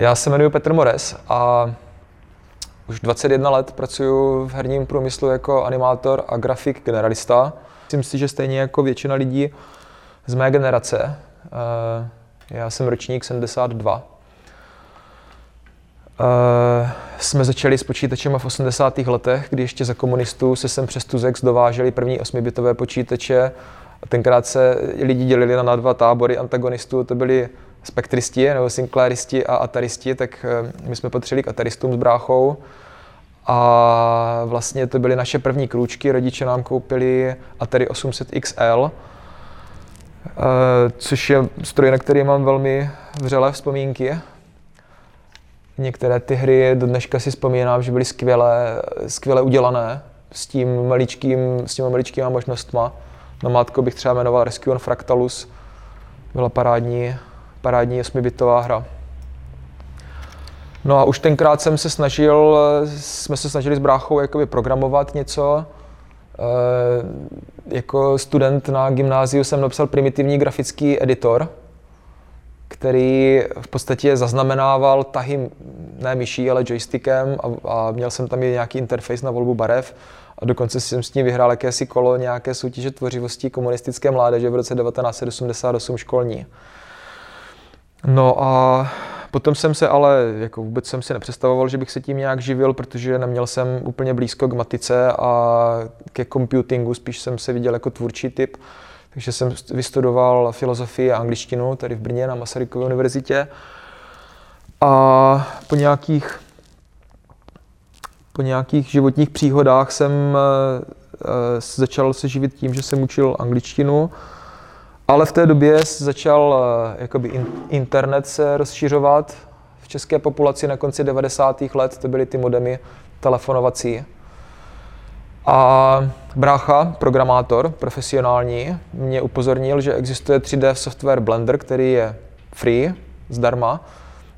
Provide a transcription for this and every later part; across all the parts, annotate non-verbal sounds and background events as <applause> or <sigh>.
Já se jmenuji Petr Mores a už 21 let pracuji v herním průmyslu jako animátor a grafik generalista. Myslím si, že stejně jako většina lidí z mé generace, eh, já jsem ročník 72, eh, jsme začali s počítačem v 80. letech, kdy ještě za komunistů se sem přes Tuzex dováželi první 8-bitové počítače. Tenkrát se lidi dělili na dva tábory antagonistů, to byli spektristi nebo Sinclairisti a ataristi, tak eh, my jsme patřili k ataristům s bráchou. A vlastně to byly naše první krůčky, rodiče nám koupili Atari 800 XL, eh, což je stroj, na který mám velmi vřelé vzpomínky. Některé ty hry do dneška si vzpomínám, že byly skvěle, skvěle udělané s tím maličkým, s těma maličkýma možnostma. Na mátko bych třeba jmenoval Rescue on Fractalus. Byla parádní, parádní 8-bitová hra. No a už tenkrát jsem se snažil, jsme se snažili s bráchou jakoby programovat něco. E, jako student na gymnáziu jsem napsal primitivní grafický editor, který v podstatě zaznamenával tahy ne myší, ale joystickem a, a měl jsem tam i nějaký interface na volbu barev a dokonce jsem s ním vyhrál jakési kolo nějaké soutěže tvořivosti komunistické mládeže v roce 1988 školní. No a potom jsem se ale, jako vůbec jsem si nepředstavoval, že bych se tím nějak živil, protože neměl jsem úplně blízko k matice a ke computingu, spíš jsem se viděl jako tvůrčí typ. Takže jsem vystudoval filozofii a angličtinu tady v Brně na Masarykově univerzitě. A po nějakých, po nějakých životních příhodách jsem uh, začal se živit tím, že jsem učil angličtinu ale v té době začal eh, jakoby internet se rozšiřovat v české populaci na konci 90. let, to byly ty modemy telefonovací. A brácha, programátor profesionální, mě upozornil, že existuje 3D software Blender, který je free, zdarma,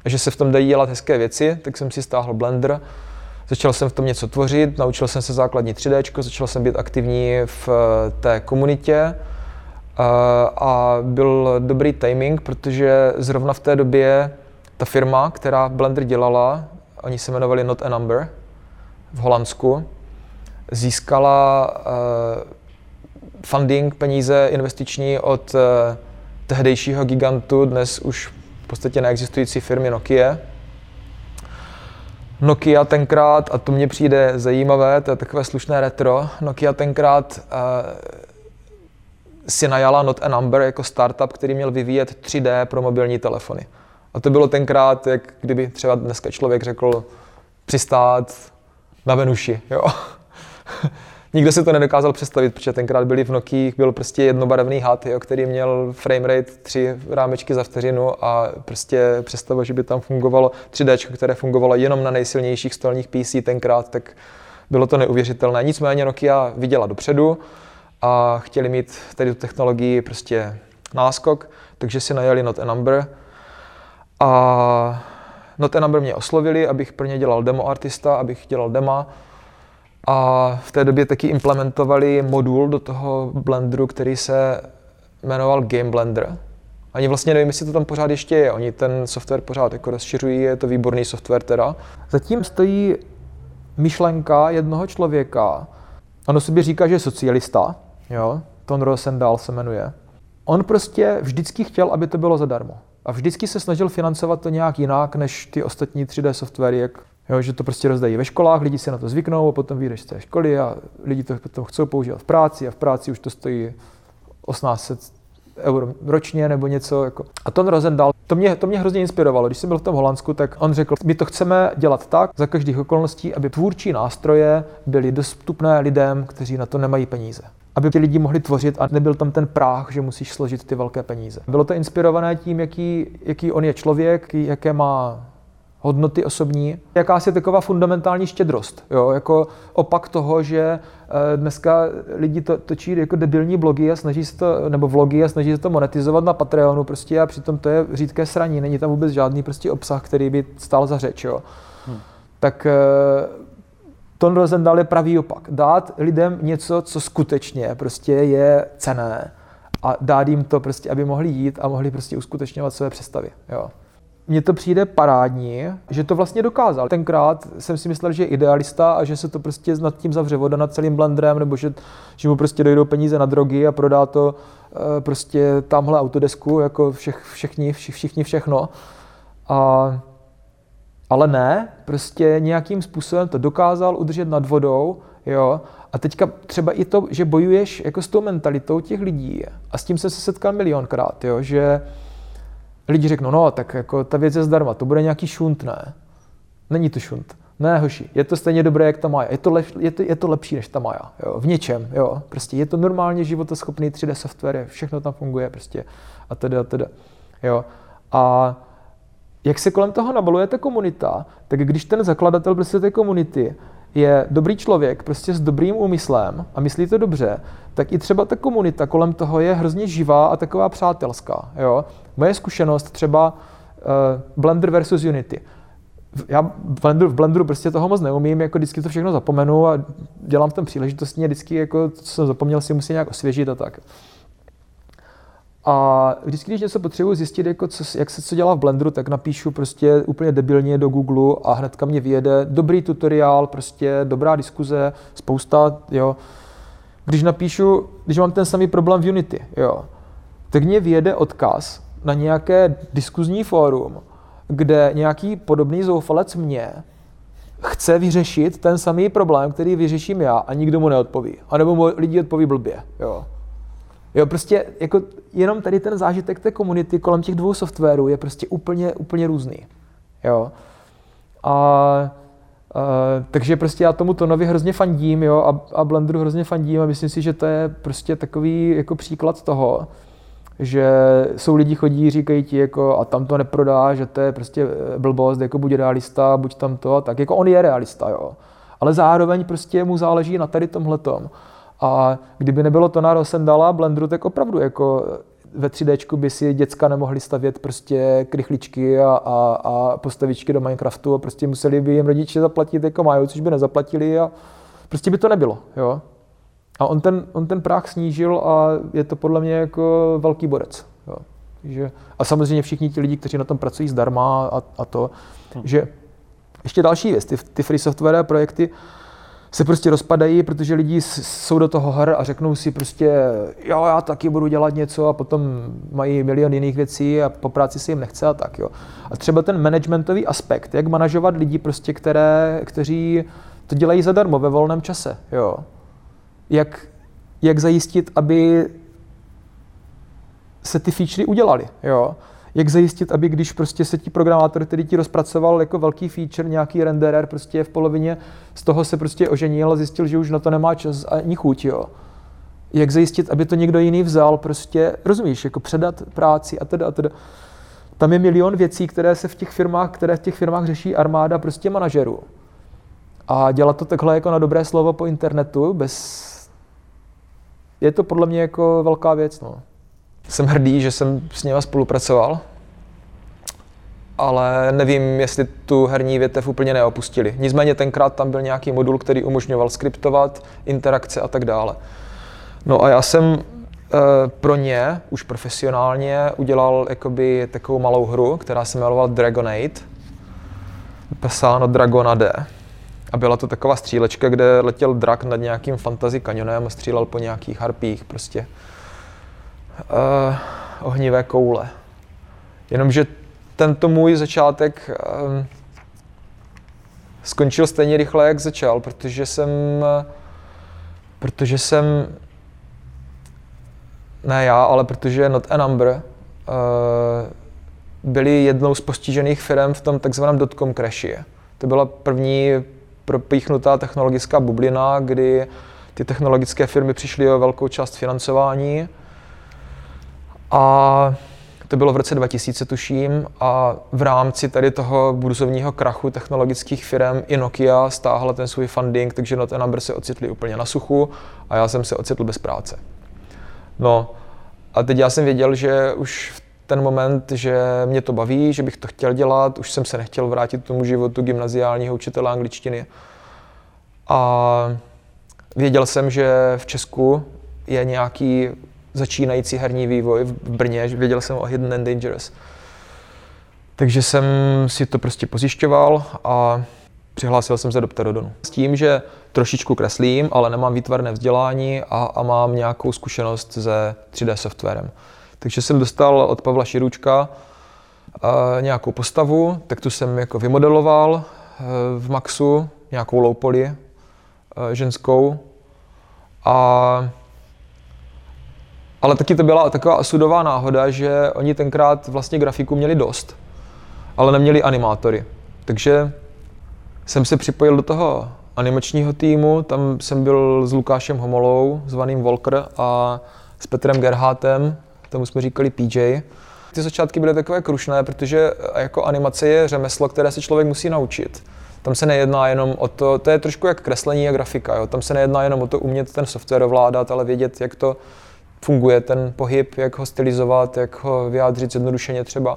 a že se v tom dají dělat hezké věci, tak jsem si stáhl Blender, začal jsem v tom něco tvořit, naučil jsem se základní 3D, začal jsem být aktivní v eh, té komunitě, a byl dobrý timing, protože zrovna v té době ta firma, která Blender dělala, oni se jmenovali Not a Number v Holandsku, získala funding, peníze investiční od tehdejšího gigantu, dnes už v podstatě neexistující firmy Nokia. Nokia tenkrát, a to mně přijde zajímavé, to je takové slušné retro, Nokia tenkrát si najala Not a Number jako startup, který měl vyvíjet 3D pro mobilní telefony. A to bylo tenkrát, jak kdyby třeba dneska člověk řekl přistát na Venuši. Jo? <laughs> Nikdo si to nedokázal představit, protože tenkrát byli v Nokia, byl prostě jednobarevný had, jo, který měl frame rate 3 rámečky za vteřinu a prostě představa, že by tam fungovalo 3D, které fungovalo jenom na nejsilnějších stolních PC tenkrát, tak bylo to neuvěřitelné. Nicméně Nokia viděla dopředu, a chtěli mít tady tu technologii prostě náskok, takže si najeli Not a Number. A Not a Number mě oslovili, abych pro ně dělal demo artista, abych dělal dema. A v té době taky implementovali modul do toho Blenderu, který se jmenoval Game Blender. Ani vlastně nevím, jestli to tam pořád ještě je. Oni ten software pořád jako rozšiřují, je to výborný software teda. Zatím stojí myšlenka jednoho člověka. On sobě říká, že je socialista, jo, Ton Rosendal se jmenuje. On prostě vždycky chtěl, aby to bylo zadarmo. A vždycky se snažil financovat to nějak jinak, než ty ostatní 3D softwary, jak, jo, že to prostě rozdají ve školách, lidi si na to zvyknou a potom vyjdeš z té školy a lidi to potom chcou používat v práci a v práci už to stojí 1800 euro ročně nebo něco. Jako. A Ton Rosendal, to mě, to mě hrozně inspirovalo. Když jsem byl v tom Holandsku, tak on řekl, my to chceme dělat tak za každých okolností, aby tvůrčí nástroje byly dostupné lidem, kteří na to nemají peníze aby ti lidi mohli tvořit a nebyl tam ten práh, že musíš složit ty velké peníze. Bylo to inspirované tím, jaký, jaký on je člověk, jaké má hodnoty osobní, jakási taková fundamentální štědrost, jo? jako opak toho, že eh, dneska lidi to, točí jako debilní blogy a snaží se to, nebo vlogy a snaží se to monetizovat na Patreonu prostě a přitom to je řídké sraní, není tam vůbec žádný prostě obsah, který by stál za řeč, jo? Hmm. Tak eh, Ton Rosendal je pravý opak. Dát lidem něco, co skutečně prostě je cené a dát jim to prostě, aby mohli jít a mohli prostě uskutečňovat své představy. Jo. mně to přijde parádní, že to vlastně dokázal. Tenkrát jsem si myslel, že je idealista a že se to prostě nad tím zavře voda nad celým blenderem, nebo že, že mu prostě dojdou peníze na drogy a prodá to e, prostě tamhle autodesku, jako všech, všichni, všichni všechno. A, ale ne, prostě nějakým způsobem to dokázal udržet nad vodou, jo, a teďka třeba i to, že bojuješ jako s tou mentalitou těch lidí, a s tím jsem se setkal milionkrát, jo, že lidi řeknou, no tak jako ta věc je zdarma, to bude nějaký šunt, ne? Není to šunt. Ne, hoši, je to stejně dobré, jak ta Maja. Je to, lep, je to, je to lepší než ta Maja, jo, v něčem, jo. Prostě je to normálně životoschopný 3D software, všechno tam funguje prostě a tedy a tedy, jo. A jak se kolem toho nabaluje ta komunita, tak když ten zakladatel prostě té komunity je dobrý člověk, prostě s dobrým úmyslem a myslí to dobře, tak i třeba ta komunita kolem toho je hrozně živá a taková přátelská. Jo? Moje zkušenost třeba uh, Blender versus Unity. Já v Blenderu, v Blenderu prostě toho moc neumím, jako vždycky to všechno zapomenu a dělám v tom příležitostně, vždycky jako, co jsem zapomněl, si musím nějak osvěžit a tak. A vždycky, když něco potřebuji zjistit, jako co, jak se co dělá v Blenderu, tak napíšu prostě úplně debilně do Google a hnedka mě vyjede dobrý tutoriál, prostě dobrá diskuze, spousta, jo. Když napíšu, když mám ten samý problém v Unity, jo, tak mě vyjede odkaz na nějaké diskuzní fórum, kde nějaký podobný zoufalec mě chce vyřešit ten samý problém, který vyřeším já a nikdo mu neodpoví. A nebo mu lidi odpoví blbě. Jo. Jo, prostě jako jenom tady ten zážitek té komunity kolem těch dvou softwarů je prostě úplně, úplně různý. Jo. A Uh, takže prostě já tomu Tonovi hrozně fandím jo, a, a Blenderu hrozně fandím a myslím si, že to je prostě takový jako příklad toho, že jsou lidi chodí, říkají ti jako a tam to neprodá, že to je prostě eh, blbost, jako buď realista, buď tam to a tak. Jako on je realista, jo. Ale zároveň prostě mu záleží na tady tomhletom. A kdyby nebylo to na Rosendala Blenderu, tak opravdu jako ve 3D by si děcka nemohli stavět prostě krychličky a, a, a postavičky do Minecraftu a prostě museli by jim rodiče zaplatit jako mají, což by nezaplatili a prostě by to nebylo. Jo? A on ten, on ten práh snížil a je to podle mě jako velký borec. Jo? Že, a samozřejmě všichni ti lidi, kteří na tom pracují zdarma a, a to, hmm. že ještě další věc, ty, ty free software projekty, se prostě rozpadají, protože lidi jsou do toho her a řeknou si prostě, jo, já taky budu dělat něco a potom mají milion jiných věcí a po práci se jim nechce a tak, jo. A třeba ten managementový aspekt, jak manažovat lidi prostě, které, kteří to dělají zadarmo ve volném čase, jo. Jak, jak zajistit, aby se ty featurey udělali, jo jak zajistit, aby když prostě se ti programátor, který ti rozpracoval jako velký feature, nějaký renderer prostě v polovině, z toho se prostě oženil a zjistil, že už na to nemá čas ani chuť, jo. Jak zajistit, aby to někdo jiný vzal, prostě, rozumíš, jako předat práci a teda a teda. Tam je milion věcí, které se v těch firmách, které v těch firmách řeší armáda prostě manažerů. A dělat to takhle jako na dobré slovo po internetu, bez... Je to podle mě jako velká věc, no jsem hrdý, že jsem s nimi spolupracoval, ale nevím, jestli tu herní větev úplně neopustili. Nicméně tenkrát tam byl nějaký modul, který umožňoval skriptovat, interakce a tak dále. No a já jsem e, pro ně už profesionálně udělal jakoby takovou malou hru, která se jmenovala Dragonade, pesáno Dragona D. A byla to taková střílečka, kde letěl drak nad nějakým fantasy kanionem a střílel po nějakých harpích prostě uh, ohnivé koule. Jenomže tento můj začátek uh, skončil stejně rychle, jak začal, protože jsem, protože jsem, ne já, ale protože Not a Number uh, byli jednou z postižených firm v tom takzvaném dotcom crashi. To byla první propíchnutá technologická bublina, kdy ty technologické firmy přišly o velkou část financování a to bylo v roce 2000, tuším, a v rámci tady toho burzovního krachu technologických firm i Nokia stáhla ten svůj funding, takže na ten se ocitli úplně na suchu a já jsem se ocitl bez práce. No a teď já jsem věděl, že už v ten moment, že mě to baví, že bych to chtěl dělat, už jsem se nechtěl vrátit k tomu životu gymnaziálního učitele angličtiny. A věděl jsem, že v Česku je nějaký začínající herní vývoj v Brně, věděl jsem o Hidden and Dangerous. Takže jsem si to prostě pozjišťoval a přihlásil jsem se do Pterodonu. S tím, že trošičku kreslím, ale nemám výtvarné vzdělání a, a mám nějakou zkušenost se 3D softwarem. Takže jsem dostal od Pavla Širučka uh, nějakou postavu, tak tu jsem jako vymodeloval uh, v Maxu, nějakou loupoli uh, ženskou. A ale taky to byla taková asudová náhoda, že oni tenkrát vlastně grafiku měli dost, ale neměli animátory. Takže jsem se připojil do toho animačního týmu, tam jsem byl s Lukášem Homolou, zvaným Volker, a s Petrem Gerhátem, tomu jsme říkali PJ. Ty začátky byly takové krušné, protože jako animace je řemeslo, které se člověk musí naučit. Tam se nejedná jenom o to, to je trošku jak kreslení a grafika, jo. tam se nejedná jenom o to umět ten software ovládat, ale vědět, jak to funguje, ten pohyb, jak ho stylizovat, jak ho vyjádřit zjednodušeně třeba.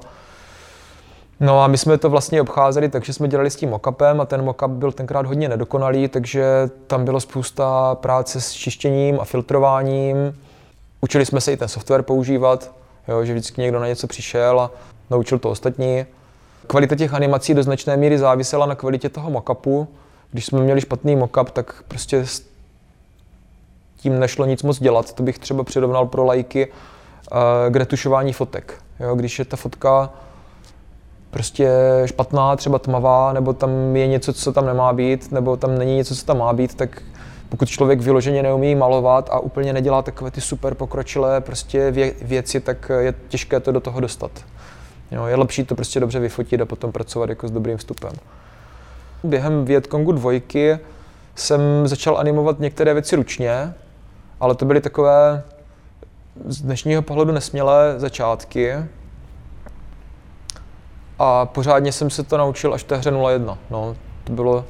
No a my jsme to vlastně obcházeli, takže jsme dělali s tím mockupem a ten mockup byl tenkrát hodně nedokonalý, takže tam bylo spousta práce s čištěním a filtrováním. Učili jsme se i ten software používat, jo, že vždycky někdo na něco přišel a naučil to ostatní. Kvalita těch animací do značné míry závisela na kvalitě toho mockupu. Když jsme měli špatný mockup, tak prostě tím nešlo nic moc dělat. To bych třeba přirovnal pro lajky uh, k retušování fotek. Jo, když je ta fotka prostě špatná, třeba tmavá, nebo tam je něco, co tam nemá být, nebo tam není něco, co tam má být, tak pokud člověk vyloženě neumí malovat a úplně nedělá takové ty super pokročilé prostě vě- věci, tak je těžké to do toho dostat. Jo, je lepší to prostě dobře vyfotit a potom pracovat jako s dobrým vstupem. Během Vietcongu dvojky jsem začal animovat některé věci ručně, ale to byly takové z dnešního pohledu nesmělé začátky, a pořádně jsem se to naučil až v té hře 01. No, to bylo...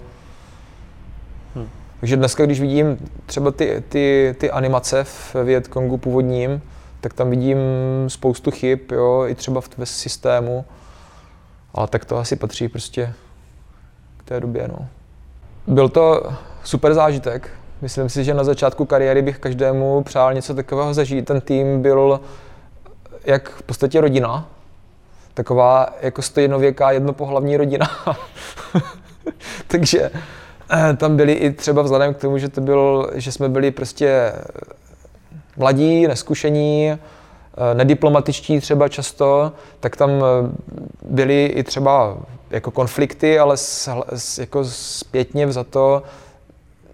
Hm. Takže dneska, když vidím třeba ty, ty, ty animace v Vietcongu původním, tak tam vidím spoustu chyb, jo, i třeba v, v systému. Ale tak to asi patří prostě k té době, no. Byl to super zážitek. Myslím si, že na začátku kariéry bych každému přál něco takového zažít. Ten tým byl jak v podstatě rodina, taková jako stejnověká jednopohlavní rodina. <laughs> Takže eh, tam byli i třeba vzhledem k tomu, že to byl, že jsme byli prostě mladí, neskušení, eh, nediplomatičtí třeba často, tak tam eh, byly i třeba jako konflikty, ale s, jako zpětně za to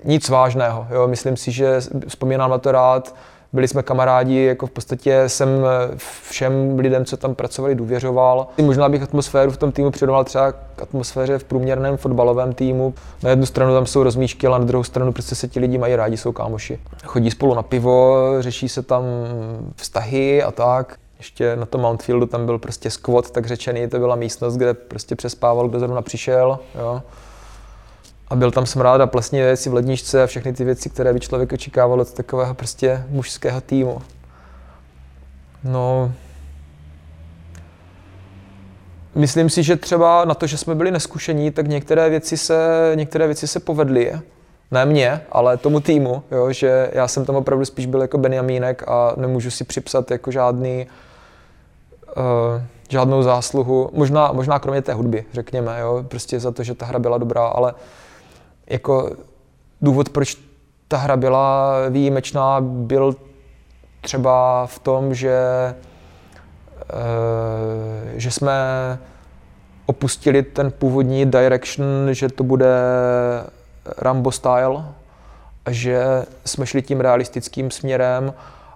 nic vážného. Jo. Myslím si, že vzpomínám na to rád, byli jsme kamarádi, jako v podstatě jsem eh, všem lidem, co tam pracovali, důvěřoval. Možná bych atmosféru v tom týmu přirovnal třeba k atmosféře v průměrném fotbalovém týmu. Na jednu stranu tam jsou rozmíšky, ale na druhou stranu prostě se ti lidi mají rádi, jsou kámoši. Chodí spolu na pivo, řeší se tam vztahy a tak. Ještě na tom Mountfieldu tam byl prostě squat, tak řečený, to byla místnost, kde prostě přespával, kdo zrovna přišel. Jo a byl tam smrád a plesní věci v ledničce a všechny ty věci, které by člověk očekával od takového prostě mužského týmu. No, myslím si, že třeba na to, že jsme byli neskušení, tak některé věci se, některé věci se povedly. Ne mě, ale tomu týmu, jo, že já jsem tam opravdu spíš byl jako Benjamínek a nemůžu si připsat jako žádný, uh, žádnou zásluhu. Možná, možná kromě té hudby, řekněme, jo, prostě za to, že ta hra byla dobrá, ale jako důvod, proč ta hra byla výjimečná, byl třeba v tom, že, eh, že jsme opustili ten původní direction, že to bude Rambo style, že jsme šli tím realistickým směrem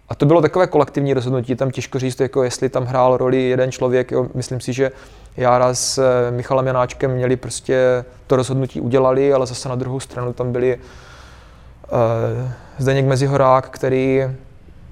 a to bylo takové kolektivní rozhodnutí, tam těžko říct, jako jestli tam hrál roli jeden člověk. Jo. Myslím si, že Jára s eh, Michalem Janáčkem měli prostě to rozhodnutí udělali, ale zase na druhou stranu tam byli uh, Zdeněk Mezihorák, který,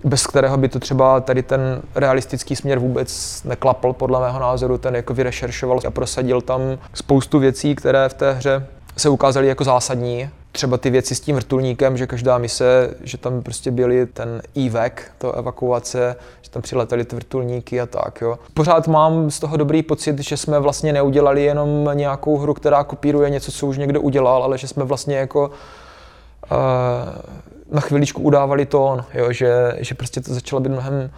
bez kterého by to třeba tady ten realistický směr vůbec neklapl, podle mého názoru, ten jako vyrešeršoval a prosadil tam spoustu věcí, které v té hře se ukázaly jako zásadní třeba ty věci s tím vrtulníkem, že každá mise, že tam prostě byly ten EVAC, to evakuace, že tam přiletěly ty vrtulníky a tak, jo. Pořád mám z toho dobrý pocit, že jsme vlastně neudělali jenom nějakou hru, která kopíruje něco, co už někdo udělal, ale že jsme vlastně jako uh, na chviličku udávali tón, jo, že, že prostě to začalo být mnohem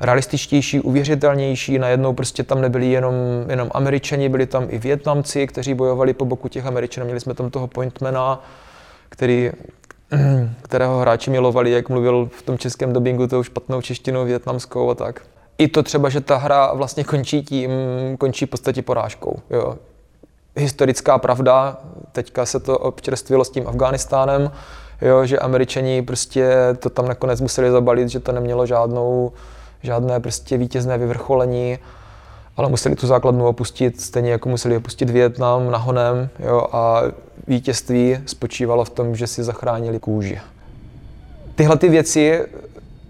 realističtější, uvěřitelnější, najednou prostě tam nebyli jenom, jenom američani, byli tam i Větnamci, kteří bojovali po boku těch američanů, měli jsme tam toho pointmana, který, <clears throat> kterého hráči milovali, jak mluvil v tom českém dobingu tou špatnou češtinou větnamskou a tak. I to třeba, že ta hra vlastně končí tím, končí v podstatě porážkou. Jo. Historická pravda, teďka se to občerstvilo s tím Afghánistánem, jo, že američani prostě to tam nakonec museli zabalit, že to nemělo žádnou, žádné prostě vítězné vyvrcholení, ale museli tu základnu opustit, stejně jako museli opustit Větnam nahonem jo, a vítězství spočívalo v tom, že si zachránili kůži. Tyhle ty věci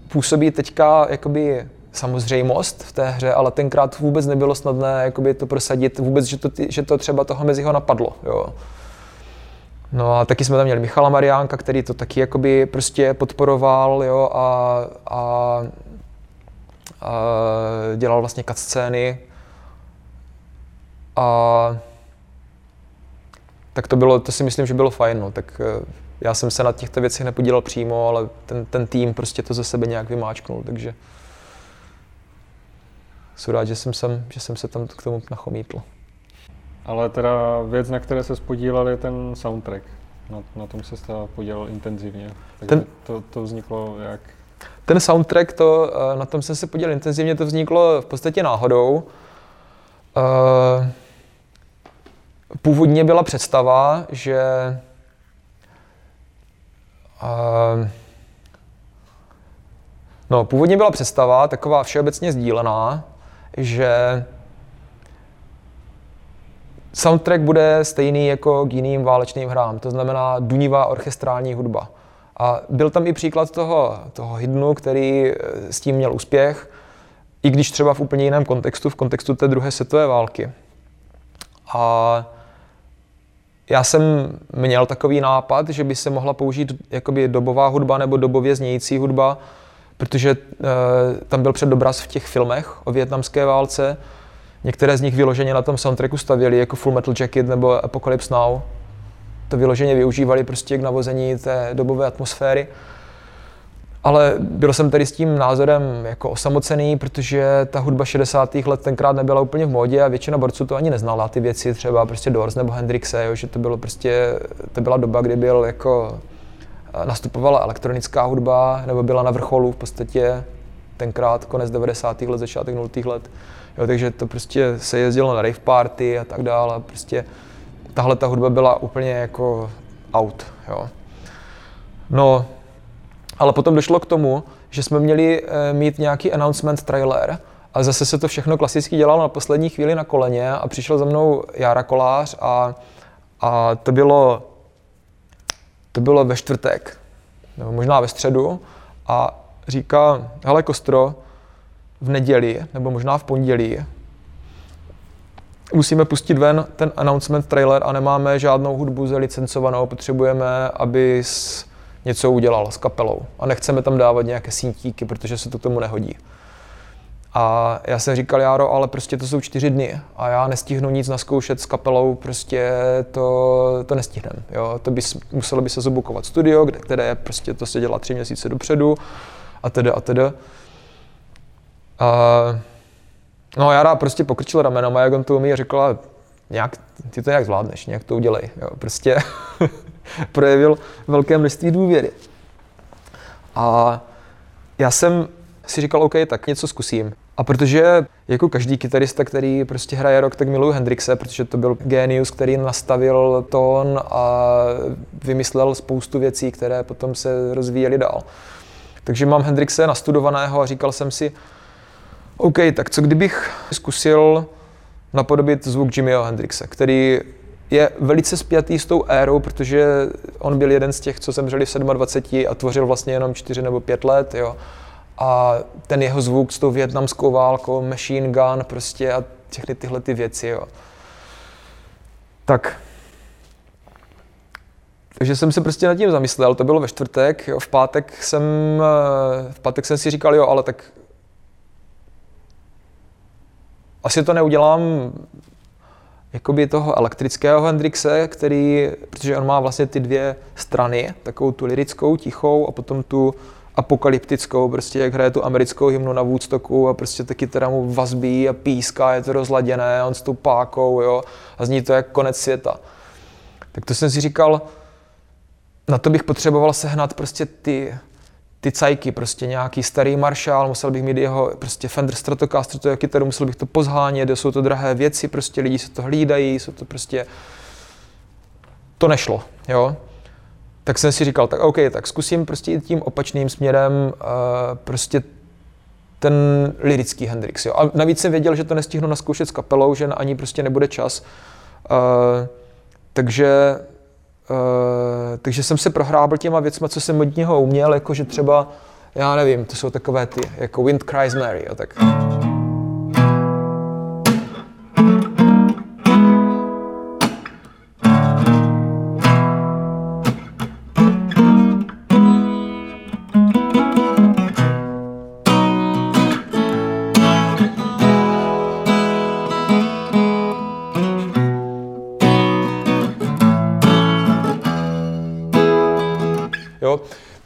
působí teďka jakoby samozřejmost v té hře, ale tenkrát vůbec nebylo snadné jakoby to prosadit, vůbec, že to, že to třeba toho Meziho napadlo. Jo. No a taky jsme tam měli Michala Mariánka, který to taky jakoby prostě podporoval jo, a, a, a dělal vlastně scény. A tak to bylo, to si myslím, že bylo fajn. No. Tak eh, já jsem se na těchto věcech nepodílel přímo, ale ten, ten tým prostě to ze sebe nějak vymáčknul, takže jsem rád, že jsem, sem, že jsem se tam k tomu nachomítl. Ale teda věc, na které se spodílel, je ten soundtrack. Na, na tom se podílel intenzivně. Takže ten, to, to vzniklo jak? Ten soundtrack, to, eh, na tom jsem se podílel intenzivně, to vzniklo v podstatě náhodou. Uh, původně byla představa, že uh, no, původně byla představa taková všeobecně sdílená, že soundtrack bude stejný jako k jiným válečným hrám, to znamená dunivá orchestrální hudba. A byl tam i příklad toho, toho hydnu, který eh, s tím měl úspěch, i když třeba v úplně jiném kontextu, v kontextu té druhé světové války. A já jsem měl takový nápad, že by se mohla použít jakoby dobová hudba nebo dobově znějící hudba, protože e, tam byl předobraz v těch filmech o větnamské válce. Některé z nich vyloženě na tom soundtracku stavěli, jako Full Metal Jacket nebo Apocalypse Now. To vyloženě využívali prostě k navození té dobové atmosféry. Ale byl jsem tady s tím názorem jako osamocený, protože ta hudba 60. let tenkrát nebyla úplně v módě a většina borců to ani neznala, ty věci třeba prostě Doors nebo Hendrixe, jo, že to bylo prostě, to byla doba, kdy byl jako nastupovala elektronická hudba, nebo byla na vrcholu v podstatě tenkrát konec 90. let, začátek 0. let. Jo, takže to prostě se jezdilo na rave party a tak dále. Prostě tahle ta hudba byla úplně jako out. Jo. No, ale potom došlo k tomu, že jsme měli e, mít nějaký announcement trailer a zase se to všechno klasicky dělalo na poslední chvíli na koleně a přišel za mnou Jara Kolář a, a to bylo to bylo ve čtvrtek, nebo možná ve středu, a říká, hele Kostro, v neděli, nebo možná v pondělí, musíme pustit ven ten announcement trailer a nemáme žádnou hudbu zalicencovanou, potřebujeme, aby něco udělal s kapelou. A nechceme tam dávat nějaké síntíky, protože se to tomu nehodí. A já jsem říkal, Járo, ale prostě to jsou čtyři dny a já nestihnu nic naskoušet s kapelou, prostě to, to nestihnem. Jo? To by, muselo by se zabukovat studio, kde, které prostě to se dělá tři měsíce dopředu a tedy a tedy. A, no Jára prostě pokrčil ramenama, jak on to umí a řekl, nějak, ty to nějak zvládneš, nějak to udělej. Jo? Prostě <laughs> <laughs> projevil velké množství důvěry. A já jsem si říkal, OK, tak něco zkusím. A protože jako každý kytarista, který prostě hraje rock, tak miluju Hendrixe, protože to byl genius, který nastavil tón a vymyslel spoustu věcí, které potom se rozvíjely dál. Takže mám Hendrixe nastudovaného a říkal jsem si, OK, tak co kdybych zkusil napodobit zvuk Jimmyho Hendrixe, který je velice spjatý s tou érou, protože on byl jeden z těch, co zemřeli v 27 a tvořil vlastně jenom 4 nebo 5 let. Jo a ten jeho zvuk s tou větnamskou válkou, machine gun prostě a všechny tyhle ty věci, jo. Tak. Takže jsem se prostě nad tím zamyslel, to bylo ve čtvrtek, jo, v pátek jsem, eh, v pátek jsem si říkal, jo, ale tak asi to neudělám jakoby toho elektrického Hendrixe, který, protože on má vlastně ty dvě strany, takovou tu lirickou, tichou a potom tu apokalyptickou, prostě jak hraje tu americkou hymnu na Woodstocku a prostě taky teda mu vazbí a píská, je to rozladěné, on s tou pákou, jo, a zní to jak konec světa. Tak to jsem si říkal, na to bych potřeboval sehnat prostě ty, ty cajky, prostě nějaký starý Marshall, musel bych mít jeho prostě Fender Stratocaster, to kytaru, musel bych to pozhánět, jsou to drahé věci, prostě lidi se to hlídají, jsou to prostě... To nešlo, jo. Tak jsem si říkal, tak OK, tak zkusím prostě jít tím opačným směrem, uh, prostě ten lirický Hendrix, jo. A navíc jsem věděl, že to nestihnu naskoušet s kapelou, že ani prostě nebude čas. Uh, takže Uh, takže jsem se prohrábl těma věcma, co jsem od něho uměl, jakože třeba, já nevím, to jsou takové ty, jako Wind Cries Mary, jo, tak.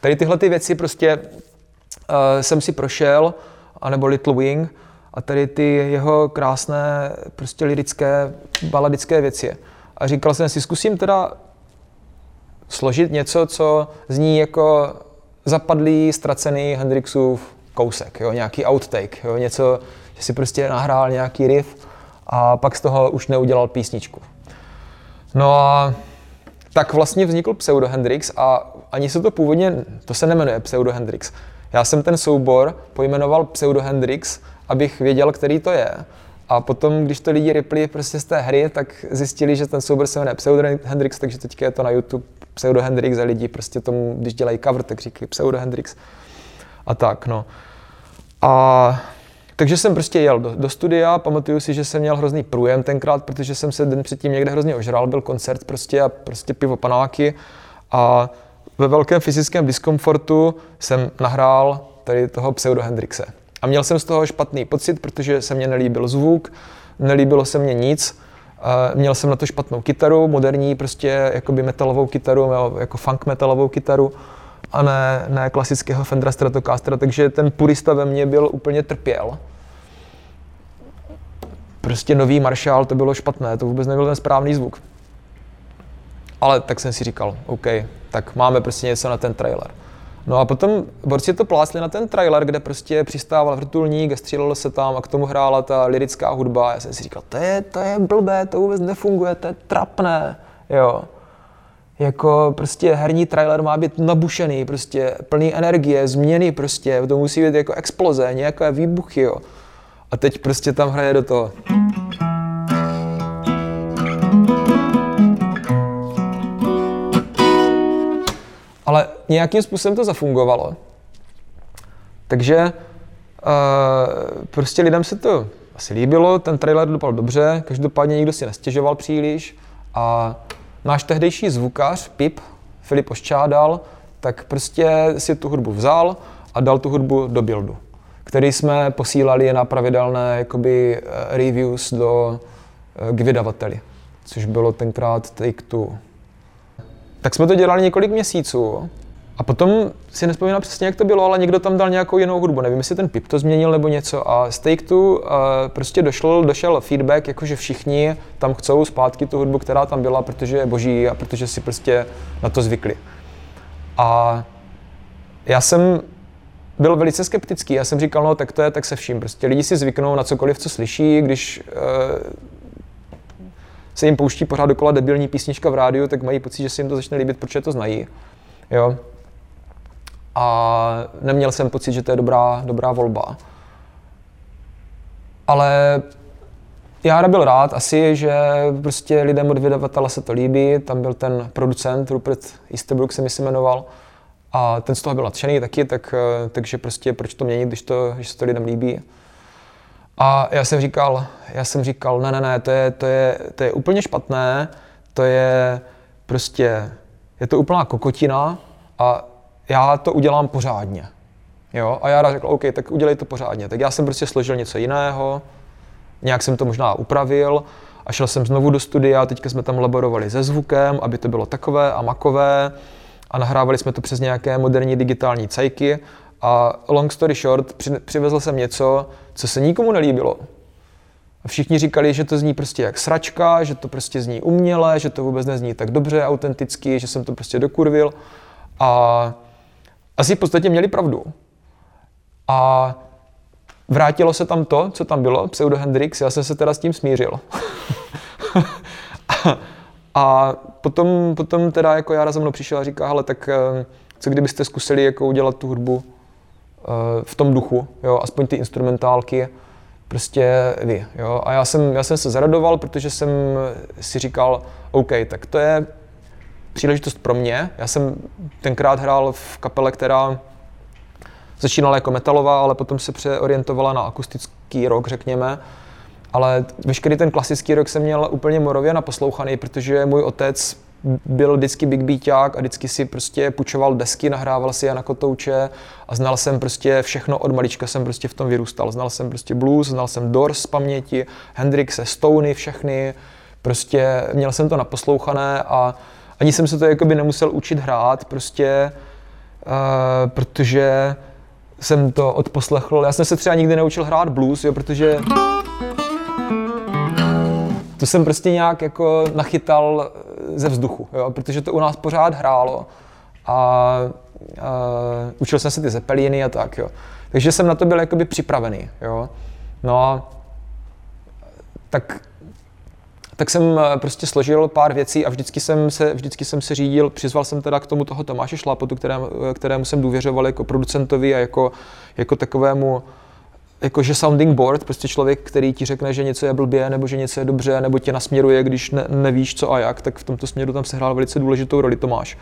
Tady tyhle ty věci prostě uh, jsem si prošel, anebo Little Wing, a tady ty jeho krásné, prostě lirické, baladické věci. A říkal jsem si, zkusím teda složit něco, co zní jako zapadlý, ztracený Hendrixův kousek, jo, nějaký outtake, jo, něco, že si prostě nahrál nějaký riff a pak z toho už neudělal písničku. No a tak vlastně vznikl Pseudo Hendrix a ani se to původně, to se nemenuje Pseudo Hendrix. Já jsem ten soubor pojmenoval Pseudo Hendrix, abych věděl, který to je. A potom, když to lidi ripli prostě z té hry, tak zjistili, že ten soubor se jmenuje Pseudo Hendrix, takže teďka je to na YouTube Pseudo Hendrix a lidi prostě tomu, když dělají cover, tak říkají Pseudo Hendrix. A tak, no. A takže jsem prostě jel do, do studia, pamatuju si, že jsem měl hrozný průjem tenkrát, protože jsem se den předtím někde hrozně ožral, byl koncert prostě a prostě pivo panáky a ve velkém fyzickém diskomfortu jsem nahrál tady toho pseudo Hendrixe. A měl jsem z toho špatný pocit, protože se mně nelíbil zvuk, nelíbilo se mně nic, měl jsem na to špatnou kytaru, moderní prostě jakoby metalovou kytaru, jako funk metalovou kytaru a ne, ne klasického Fendera Stratocastera, takže ten purista ve mně byl úplně trpěl. Prostě nový Marshall, to bylo špatné, to vůbec nebyl ten správný zvuk. Ale tak jsem si říkal, OK, tak máme prostě něco na ten trailer. No a potom borci to plásli na ten trailer, kde prostě přistával vrtulník a střílelo se tam a k tomu hrála ta lirická hudba. Já jsem si říkal, to je, to je blbé, to vůbec nefunguje, to je trapné, jo. Jako prostě herní trailer má být nabušený, prostě plný energie, změny prostě, to musí být jako exploze, nějaké výbuchy, jo. A teď prostě tam hraje do toho. Ale nějakým způsobem to zafungovalo. Takže uh, prostě lidem se to asi líbilo, ten trailer dopadl dobře, každopádně nikdo si nestěžoval příliš a náš tehdejší zvukař Pip, Filip Oščádal, tak prostě si tu hudbu vzal a dal tu hudbu do buildu, který jsme posílali na pravidelné jakoby, eh, reviews do, eh, k vydavateli, což bylo tenkrát Take Two. Tak jsme to dělali několik měsíců a potom si nespomínám přesně, jak to bylo, ale někdo tam dal nějakou jinou hudbu. Nevím, jestli ten Pip to změnil nebo něco. A z Take Two uh, prostě došel, došel feedback, jakože všichni tam chcou zpátky tu hudbu, která tam byla, protože je boží a protože si prostě na to zvykli. A já jsem byl velice skeptický. Já jsem říkal, no tak to je tak se vším. Prostě lidi si zvyknou na cokoliv, co slyší, když uh, se jim pouští pořád dokola debilní písnička v rádiu, tak mají pocit, že se jim to začne líbit, protože to znají. Jo? A neměl jsem pocit, že to je dobrá, dobrá volba. Ale já byl rád asi, že prostě lidem od vydavatele se to líbí. Tam byl ten producent, Rupert Easterbrook se mi se jmenoval. A ten z toho byl nadšený taky, tak, takže prostě proč to měnit, když, to, když se to lidem líbí. A já jsem říkal, já jsem říkal, ne, ne, ne, to je, to je, to je úplně špatné, to je prostě, je to úplná kokotina a já to udělám pořádně. Jo? A já řekl, OK, tak udělej to pořádně. Tak já jsem prostě složil něco jiného, nějak jsem to možná upravil a šel jsem znovu do studia, teďka jsme tam laborovali se zvukem, aby to bylo takové a makové a nahrávali jsme to přes nějaké moderní digitální cajky a long story short, přivezl jsem něco, co se nikomu nelíbilo. A všichni říkali, že to zní prostě jak sračka, že to prostě zní uměle, že to vůbec nezní tak dobře, autenticky, že jsem to prostě dokurvil. A asi v podstatě měli pravdu. A vrátilo se tam to, co tam bylo, pseudo Hendrix, já jsem se teda s tím smířil. <laughs> a, potom, potom teda jako Jara za mnou přišel a říká, hele, tak eh, co kdybyste zkusili jako udělat tu hudbu v tom duchu, jo, aspoň ty instrumentálky, prostě vy. Jo? A já jsem, já jsem se zaradoval, protože jsem si říkal, OK, tak to je příležitost pro mě. Já jsem tenkrát hrál v kapele, která začínala jako metalová, ale potom se přeorientovala na akustický rock, řekněme. Ale veškerý ten klasický rock jsem měl úplně morově naposlouchaný, protože můj otec byl vždycky big beaták a vždycky si prostě půjčoval desky, nahrával si je na kotouče a znal jsem prostě všechno od malička jsem prostě v tom vyrůstal. Znal jsem prostě blues, znal jsem Doors z paměti, Hendrixe, Stony, všechny. Prostě měl jsem to naposlouchané a ani jsem se to jakoby nemusel učit hrát, prostě, uh, protože jsem to odposlechl. Já jsem se třeba nikdy neučil hrát blues, jo, protože to jsem prostě nějak jako nachytal ze vzduchu, jo, protože to u nás pořád hrálo a, a učil jsem se ty zepelíny a tak, jo. Takže jsem na to byl jakoby připravený, jo. No a tak, tak jsem eh, prostě složil pár věcí a vždycky jsem se, vždycky jsem se řídil, přizval jsem teda k tomu toho Tomáše Šlápotu, kterému, kterému jsem důvěřoval jako producentovi a jako, jako takovému jakože sounding board, prostě člověk, který ti řekne, že něco je blbě, nebo že něco je dobře, nebo tě nasměruje, když ne, nevíš co a jak, tak v tomto směru tam se hrál velice důležitou roli Tomáš.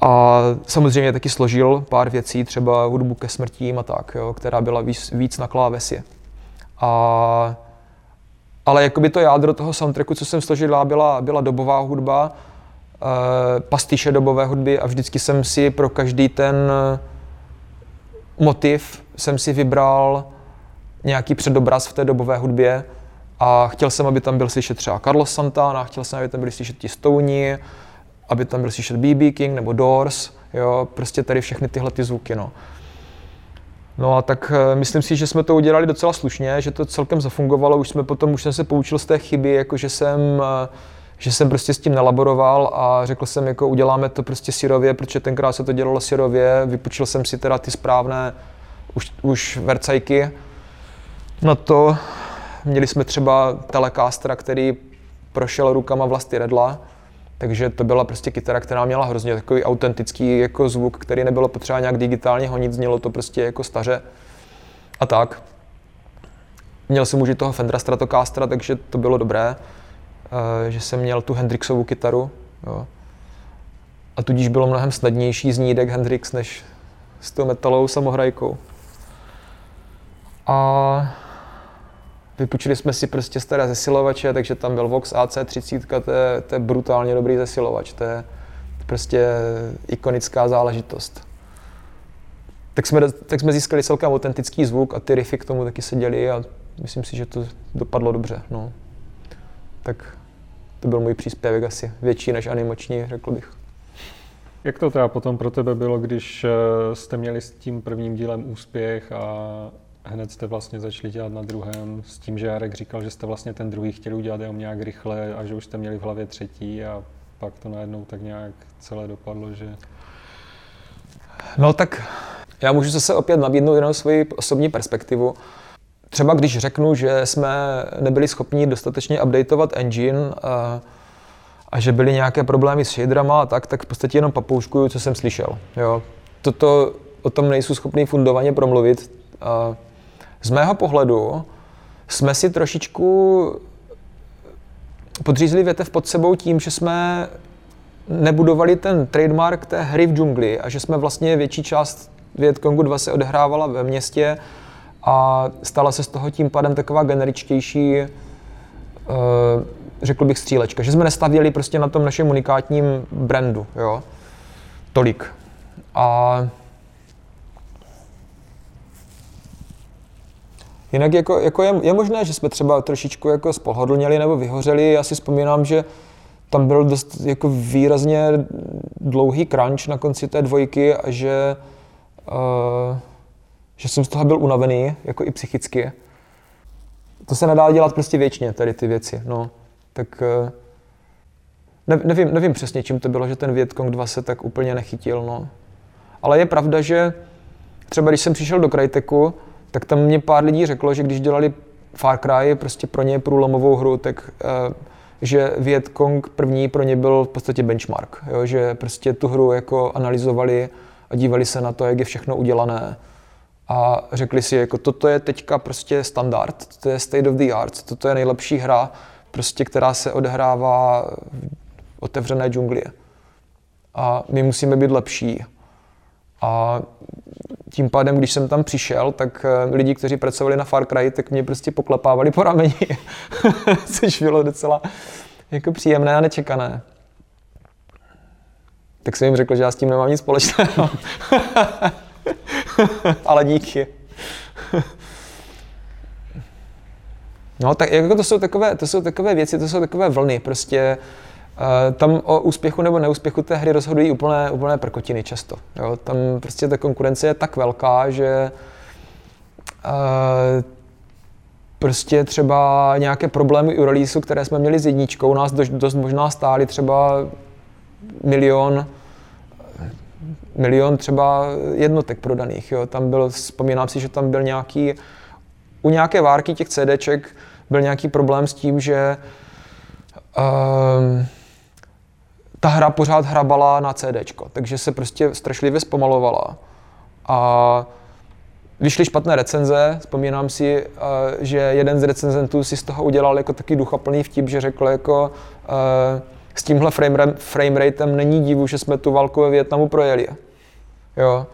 A samozřejmě taky složil pár věcí, třeba hudbu ke smrtím a tak, jo, která byla víc, víc na klávesi. A, ale jakoby to jádro toho soundtracku, co jsem složil, byla, byla dobová hudba, e, pastiše dobové hudby a vždycky jsem si pro každý ten motiv jsem si vybral nějaký předobraz v té dobové hudbě a chtěl jsem, aby tam byl slyšet třeba Carlos Santana, chtěl jsem, aby tam byli slyšet ti Stony, aby tam byl slyšet BB King nebo Doors, jo, prostě tady všechny tyhle ty zvuky, no. No a tak uh, myslím si, že jsme to udělali docela slušně, že to celkem zafungovalo, už jsme potom, už jsem se poučil z té chyby, jako že jsem uh, že jsem prostě s tím nelaboroval a řekl jsem, jako uděláme to prostě syrově, protože tenkrát se to dělalo syrově, vypočil jsem si teda ty správné už, už vercajky. No to měli jsme třeba Telecaster, který prošel rukama vlasti Redla, takže to byla prostě kytara, která měla hrozně takový autentický jako zvuk, který nebylo potřeba nějak digitálně honit, znělo to prostě jako staře a tak. Měl jsem už toho Fendera Stratocastera, takže to bylo dobré. Eh, že jsem měl tu Hendrixovu kytaru. Jo. A tudíž bylo mnohem snadnější znít jak Hendrix než s tou metalovou samohrajkou. A vypučili jsme si prostě staré zesilovače, takže tam byl Vox AC30, to je, to je brutálně dobrý zesilovač, to je prostě ikonická záležitost. Tak jsme, tak jsme získali celkem autentický zvuk a ty riffy k tomu taky seděly a myslím si, že to dopadlo dobře. No. Tak to byl můj příspěvek asi větší než animační, řekl bych. Jak to teda potom pro tebe bylo, když eh, jste měli s tím prvním dílem úspěch a hned jste vlastně začali dělat na druhém s tím, že Jarek říkal, že jste vlastně ten druhý chtěli udělat jenom nějak rychle a že už jste měli v hlavě třetí a pak to najednou tak nějak celé dopadlo, že... No tak já můžu zase opět nabídnout jenom svoji osobní perspektivu. Třeba když řeknu, že jsme nebyli schopni dostatečně updateovat engine a, a že byly nějaké problémy s shaderama a tak, tak v podstatě jenom papouškuju, co jsem slyšel. Jo. Toto o tom nejsou schopný fundovaně promluvit. A z mého pohledu jsme si trošičku podřízli větev pod sebou tím, že jsme nebudovali ten trademark té hry v džungli a že jsme vlastně větší část Vietkongu 2 se odehrávala ve městě a stala se z toho tím pádem taková generičtější, uh, řekl bych, střílečka. Že jsme nestavěli prostě na tom našem unikátním brandu, jo. Tolik. A Jinak jako, jako je, je, možné, že jsme třeba trošičku jako spohodlněli nebo vyhořeli. Já si vzpomínám, že tam byl dost jako výrazně dlouhý crunch na konci té dvojky a že, uh, že jsem z toho byl unavený, jako i psychicky. To se nedá dělat prostě věčně, tady ty věci, no. Tak uh, ne, nevím, nevím přesně, čím to bylo, že ten Vietkong 2 se tak úplně nechytil, no. Ale je pravda, že třeba když jsem přišel do Cryteku, tak tam mě pár lidí řeklo, že když dělali Far Cry prostě pro ně průlomovou hru, tak uh, že Vietkong první pro ně byl v podstatě benchmark, jo? že prostě tu hru jako analyzovali a dívali se na to, jak je všechno udělané a řekli si, jako toto je teďka prostě standard, to je state of the art, toto je nejlepší hra, prostě, která se odehrává v otevřené džungli. A my musíme být lepší. A tím pádem, když jsem tam přišel, tak eh, lidi, kteří pracovali na Far Cry, tak mě prostě poklepávali po rameni, <laughs> což bylo docela jako příjemné a nečekané. Tak jsem jim řekl, že já s tím nemám nic společného. <laughs> Ale díky. no, tak jako to jsou, takové, to jsou takové věci, to jsou takové vlny. Prostě tam o úspěchu nebo neúspěchu té hry rozhodují úplné, úplné prkotiny často. Jo? Tam prostě ta konkurence je tak velká, že uh, prostě třeba nějaké problémy u releaseu, které jsme měli s jedničkou, nás dost, dost možná stály třeba milion, milion třeba jednotek prodaných. Jo? Tam byl, vzpomínám si, že tam byl nějaký, u nějaké várky těch CDček byl nějaký problém s tím, že uh, ta hra pořád hrabala na CD, takže se prostě strašlivě zpomalovala. A vyšly špatné recenze, vzpomínám si, eh, že jeden z recenzentů si z toho udělal jako taky duchaplný vtip, že řekl jako eh, s tímhle frame, frame ratem není divu, že jsme tu válku ve Větnamu projeli. Jo.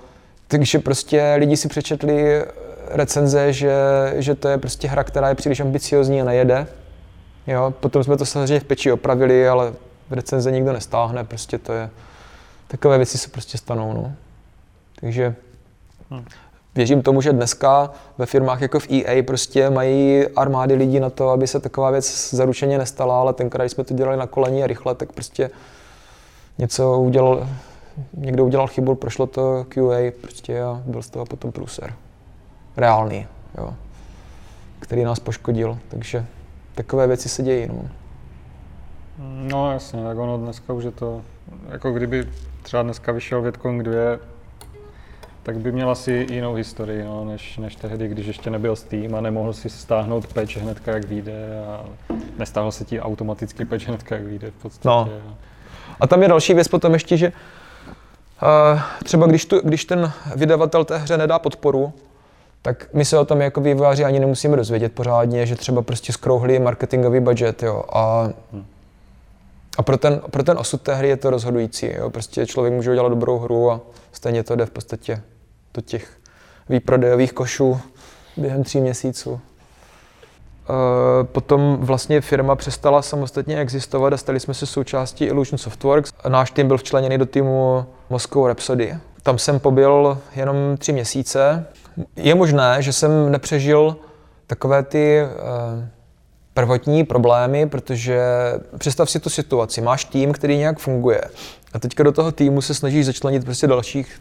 Takže prostě lidi si přečetli recenze, že, že to je prostě hra, která je příliš ambiciozní a nejede. Jo. Potom jsme to samozřejmě v peči opravili, ale v recenze nikdo nestáhne, prostě to je, takové věci se prostě stanou, no. Takže hmm. věřím tomu, že dneska ve firmách jako v EA prostě mají armády lidí na to, aby se taková věc zaručeně nestala, ale tenkrát, když jsme to dělali na koleni a rychle, tak prostě něco udělal, někdo udělal chybu, prošlo to QA prostě a byl z toho potom průser. Reálný, jo. Který nás poškodil, takže takové věci se dějí, no. No jasně, tak ono dneska už je to, jako kdyby třeba dneska vyšel Vietcong 2, tak by měl asi jinou historii, no, než, než tehdy, když ještě nebyl Steam a nemohl si stáhnout patch hnedka, jak vyjde a nestáhl se ti automaticky patch hnedka, jak vyjde v podstatě. No. A tam je další věc potom ještě, že uh, třeba když, tu, když ten vydavatel té hře nedá podporu, tak my se o tom jako vývojáři ani nemusíme dozvědět pořádně, že třeba prostě skrouhli marketingový budget, jo, a hmm a pro ten, pro ten osud té hry je to rozhodující. Jo? Prostě člověk může udělat dobrou hru a stejně to jde v podstatě do těch výprodejových košů během tří měsíců. E, potom vlastně firma přestala samostatně existovat a stali jsme se součástí Illusion Softworks. Náš tým byl včleněný do týmu Moscow Rhapsody. Tam jsem pobyl jenom tři měsíce. Je možné, že jsem nepřežil takové ty e, prvotní problémy, protože představ si tu situaci, máš tým, který nějak funguje a teďka do toho týmu se snažíš začlenit prostě dalších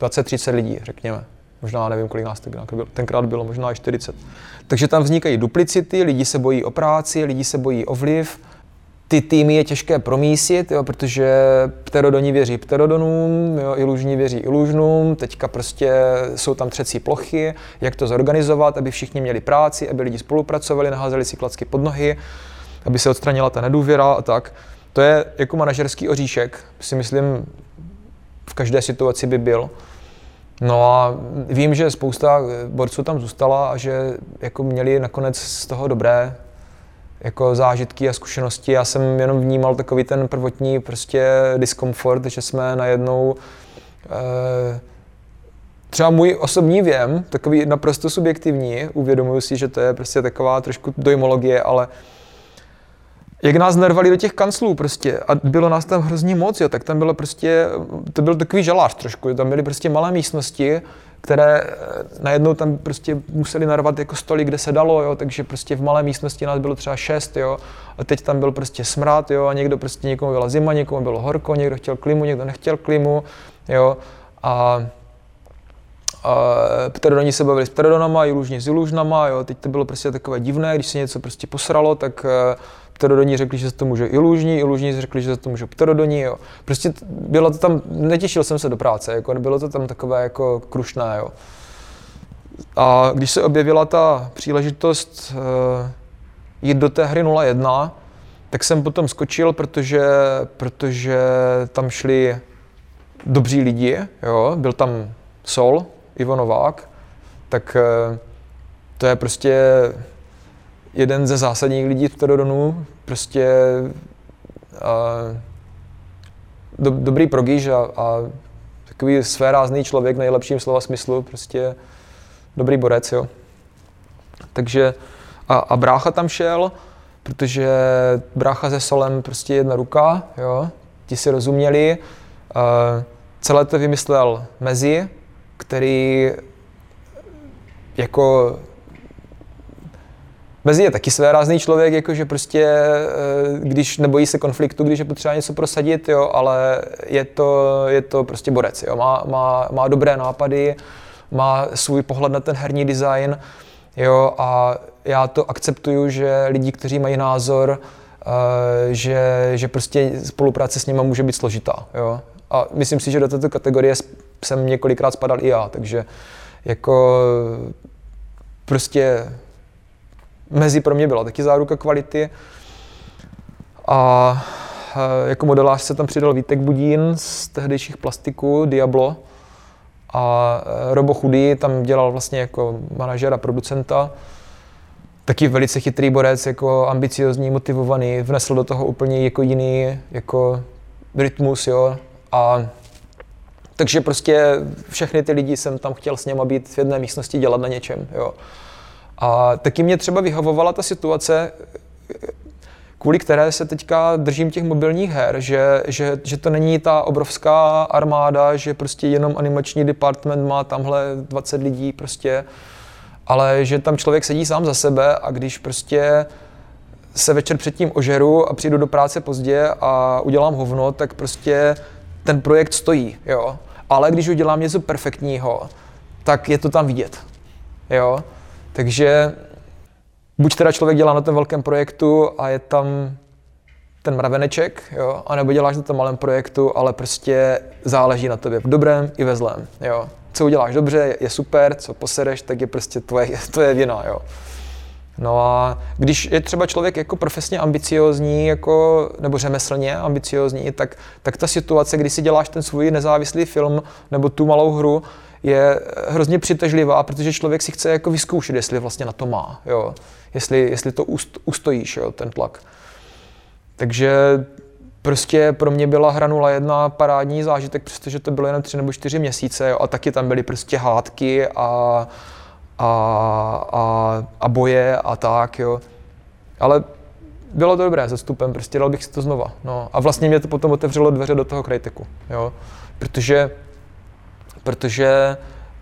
20-30 lidí, řekněme. Možná nevím, kolik nás bylo. Tenkrát bylo možná i 40. Takže tam vznikají duplicity, lidi se bojí o práci, lidi se bojí o vliv, ty týmy je těžké promísit, jo, protože pterodoni věří pterodonům, jo, ilužní věří ilužnům, teďka prostě jsou tam třecí plochy, jak to zorganizovat, aby všichni měli práci, aby lidi spolupracovali, naházeli si klacky pod nohy, aby se odstranila ta nedůvěra a tak. To je jako manažerský oříšek, si myslím, v každé situaci by byl. No a vím, že spousta borců tam zůstala a že jako měli nakonec z toho dobré jako zážitky a zkušenosti. Já jsem jenom vnímal takový ten prvotní prostě diskomfort, že jsme najednou eh, třeba můj osobní věm, takový naprosto subjektivní, uvědomuji si, že to je prostě taková trošku dojmologie, ale jak nás nervali do těch kanclů prostě a bylo nás tam hrozně moc, jo, tak tam bylo prostě, to byl takový žalář trošku, tam byly prostě malé místnosti, které eh, najednou tam prostě museli narvat jako stoly, kde se dalo, jo, takže prostě v malé místnosti nás bylo třeba šest, jo, a teď tam byl prostě smrad, jo, a někdo prostě, někomu byla zima, někomu bylo horko, někdo chtěl klimu, někdo nechtěl klimu, jo, a pterodoni se bavili s pterodonama, jilužní s jilužnama, jo, teď to bylo prostě takové divné, když se něco prostě posralo, tak eh, pterodoni řekli, že se to může ilužní, ilužní řekli, že se to může pterodoni, jo. Prostě bylo to tam, netěšil jsem se do práce, jako bylo to tam takové jako krušné, jo. A když se objevila ta příležitost uh, jít do té hry 0-1, tak jsem potom skočil, protože, protože tam šli dobří lidi, jo. byl tam Sol, Ivo Novák, tak uh, to je prostě jeden ze zásadních lidí v Pterodonu, prostě uh, do, dobrý progíž a, a takový svérázný člověk, nejlepším slova smyslu, prostě dobrý borec, jo. Takže a, a brácha tam šel, protože brácha se Solem prostě jedna ruka, jo, ti si rozuměli. Uh, celé to vymyslel Mezi, který jako Mezi je taky své rázný člověk, jakože prostě, eh, když nebojí se konfliktu, když je potřeba něco prosadit, jo, ale je to, je to prostě borec, jo, má, má, má dobré nápady, má svůj pohled na ten herní design, jo, a já to akceptuju, že lidi, kteří mají názor, uh, že, že prostě spolupráce s nimi může být složitá, jo. A myslím si, že do této kategorie jsem několikrát spadal i já, takže jako prostě mezi pro mě byla taky záruka kvality. A e, jako modelář se tam přidal Vítek Budín z tehdejších plastiků Diablo a e, Robo Chudý tam dělal vlastně jako manažera, producenta. Taky velice chytrý borec, jako ambiciozní, motivovaný, vnesl do toho úplně jako jiný jako rytmus, jo. A takže prostě všechny ty lidi jsem tam chtěl s něma být v jedné místnosti, dělat na něčem, jo. A taky mě třeba vyhovovala ta situace, kvůli které se teďka držím těch mobilních her, že, že, že to není ta obrovská armáda, že prostě jenom animační department má tamhle 20 lidí prostě, ale že tam člověk sedí sám za sebe a když prostě se večer předtím ožeru a přijdu do práce pozdě a udělám hovno, tak prostě ten projekt stojí, jo. Ale když udělám něco perfektního, tak je to tam vidět, jo. Takže buď teda člověk dělá na tom velkém projektu a je tam ten mraveneček, jo, anebo děláš na tom malém projektu, ale prostě záleží na tobě v dobrém i ve zlém, jo. Co uděláš dobře, je super, co posereš, tak je prostě tvoje, <laughs> tvoje vina, jo. No a když je třeba člověk jako profesně ambiciozní, jako, nebo řemeslně ambiciozní, tak, tak ta situace, kdy si děláš ten svůj nezávislý film nebo tu malou hru, je hrozně přitažlivá, protože člověk si chce jako vyzkoušet, jestli vlastně na to má, jo? Jestli, jestli to ustojíš, jo, ten tlak. Takže prostě pro mě byla hra jedna parádní zážitek, přestože to bylo jen tři nebo čtyři měsíce jo, a taky tam byly prostě hádky a, a, a, a boje a tak, jo. Ale bylo to dobré se stupem, prostě dal bych si to znova. No. A vlastně mě to potom otevřelo dveře do toho krajteku, jo. Protože protože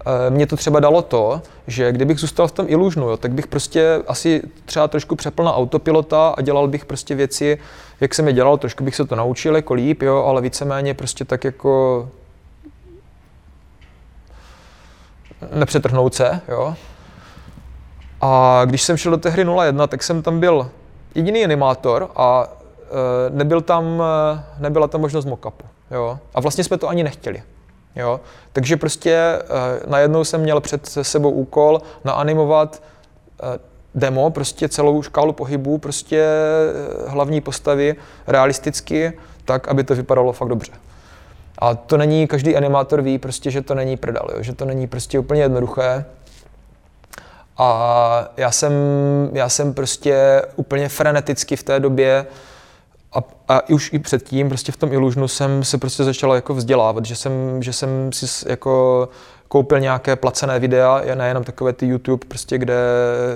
eh, mě to třeba dalo to, že kdybych zůstal v tom ilužnu, jo, tak bych prostě asi třeba trošku přepl na autopilota a dělal bych prostě věci, jak jsem je dělal, trošku bych se to naučil jako líp, jo, ale víceméně prostě tak jako nepřetrhnout se, jo. A když jsem šel do té hry 01, tak jsem tam byl jediný animátor a e, nebyl tam, e, nebyla tam možnost mockupu, jo. A vlastně jsme to ani nechtěli. Jo? Takže prostě uh, najednou jsem měl před sebou úkol naanimovat uh, demo, prostě celou škálu pohybů, prostě uh, hlavní postavy realisticky, tak, aby to vypadalo fakt dobře. A to není, každý animátor ví prostě, že to není prdel, jo? že to není prostě úplně jednoduché. A já jsem, já jsem prostě úplně freneticky v té době uh, a, a už i předtím, prostě v tom ilužnu jsem se prostě začal jako vzdělávat, že jsem, že jsem si jako koupil nějaké placené videa, nejenom takové ty YouTube, prostě, kde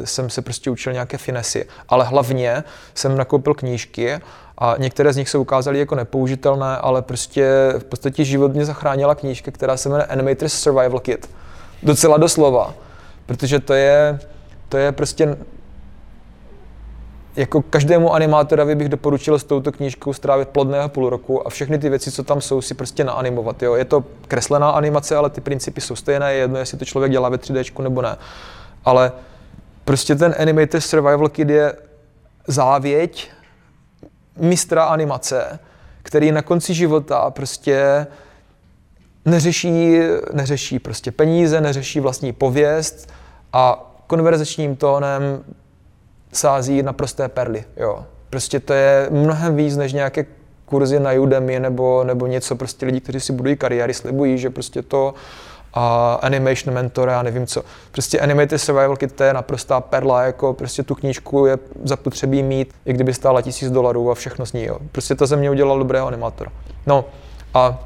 jsem se prostě učil nějaké finesy, ale hlavně jsem nakoupil knížky a některé z nich se ukázaly jako nepoužitelné, ale prostě v podstatě život mě zachránila knížka, která se jmenuje Animator's Survival Kit. Docela doslova. Protože to je, to je prostě jako každému animátorovi bych doporučil s touto knížkou strávit plodného půl roku a všechny ty věci, co tam jsou, si prostě naanimovat. Jo. Je to kreslená animace, ale ty principy jsou stejné, je jedno, jestli to člověk dělá ve 3D nebo ne. Ale prostě ten Animated Survival Kit je závěť mistra animace, který na konci života prostě neřeší, neřeší prostě peníze, neřeší vlastní pověst a konverzačním tónem sází na prosté perly. Jo. Prostě to je mnohem víc než nějaké kurzy na Udemy nebo, nebo něco, prostě lidi, kteří si budují kariéry, slibují, že prostě to a Animation Mentor, já nevím co. Prostě Animated Survival Kit to je naprostá perla, jako prostě tu knížku je zapotřebí mít, i kdyby stála tisíc dolarů a všechno s ní, jo. Prostě to ze mě udělal dobrého animátora. No a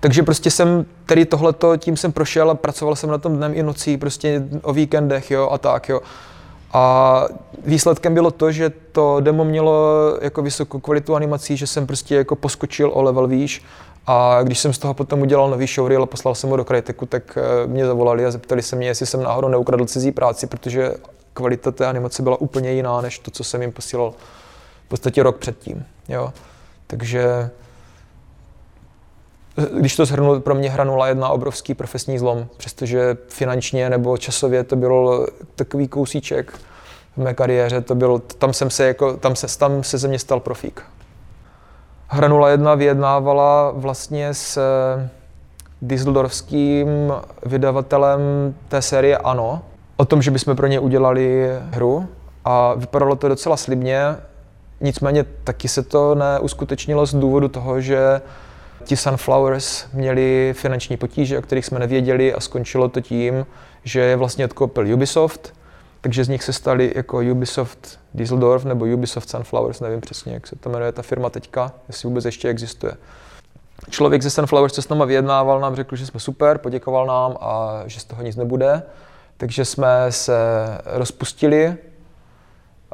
takže prostě jsem tady tohleto, tím jsem prošel a pracoval jsem na tom dnem i nocí, prostě o víkendech, jo, a tak, jo. A výsledkem bylo to, že to demo mělo jako vysokou kvalitu animací, že jsem prostě jako poskočil o level výš a když jsem z toho potom udělal nový showreel a poslal jsem ho do Cryteku, tak eh, mě zavolali a zeptali se mě, jestli jsem náhodou neukradl cizí práci, protože kvalita té animace byla úplně jiná, než to, co jsem jim posílal v podstatě rok předtím. Jo. Takže když to shrnu, pro mě hranula jedna obrovský profesní zlom, přestože finančně nebo časově to byl takový kousíček v mé kariéře, to bylo, tam jsem se jako, tam se, tam se ze mě stal profík. Hranula 1 vyjednávala vlastně s eh, Düsseldorfským vydavatelem té série Ano o tom, že bychom pro ně udělali hru a vypadalo to docela slibně, nicméně taky se to neuskutečnilo z důvodu toho, že ti Sunflowers měli finanční potíže, o kterých jsme nevěděli a skončilo to tím, že je vlastně odkoupil Ubisoft, takže z nich se stali jako Ubisoft Düsseldorf nebo Ubisoft Sunflowers, nevím přesně, jak se to jmenuje ta firma teďka, jestli vůbec ještě existuje. Člověk ze Sunflowers, co s náma vyjednával, nám řekl, že jsme super, poděkoval nám a že z toho nic nebude. Takže jsme se rozpustili.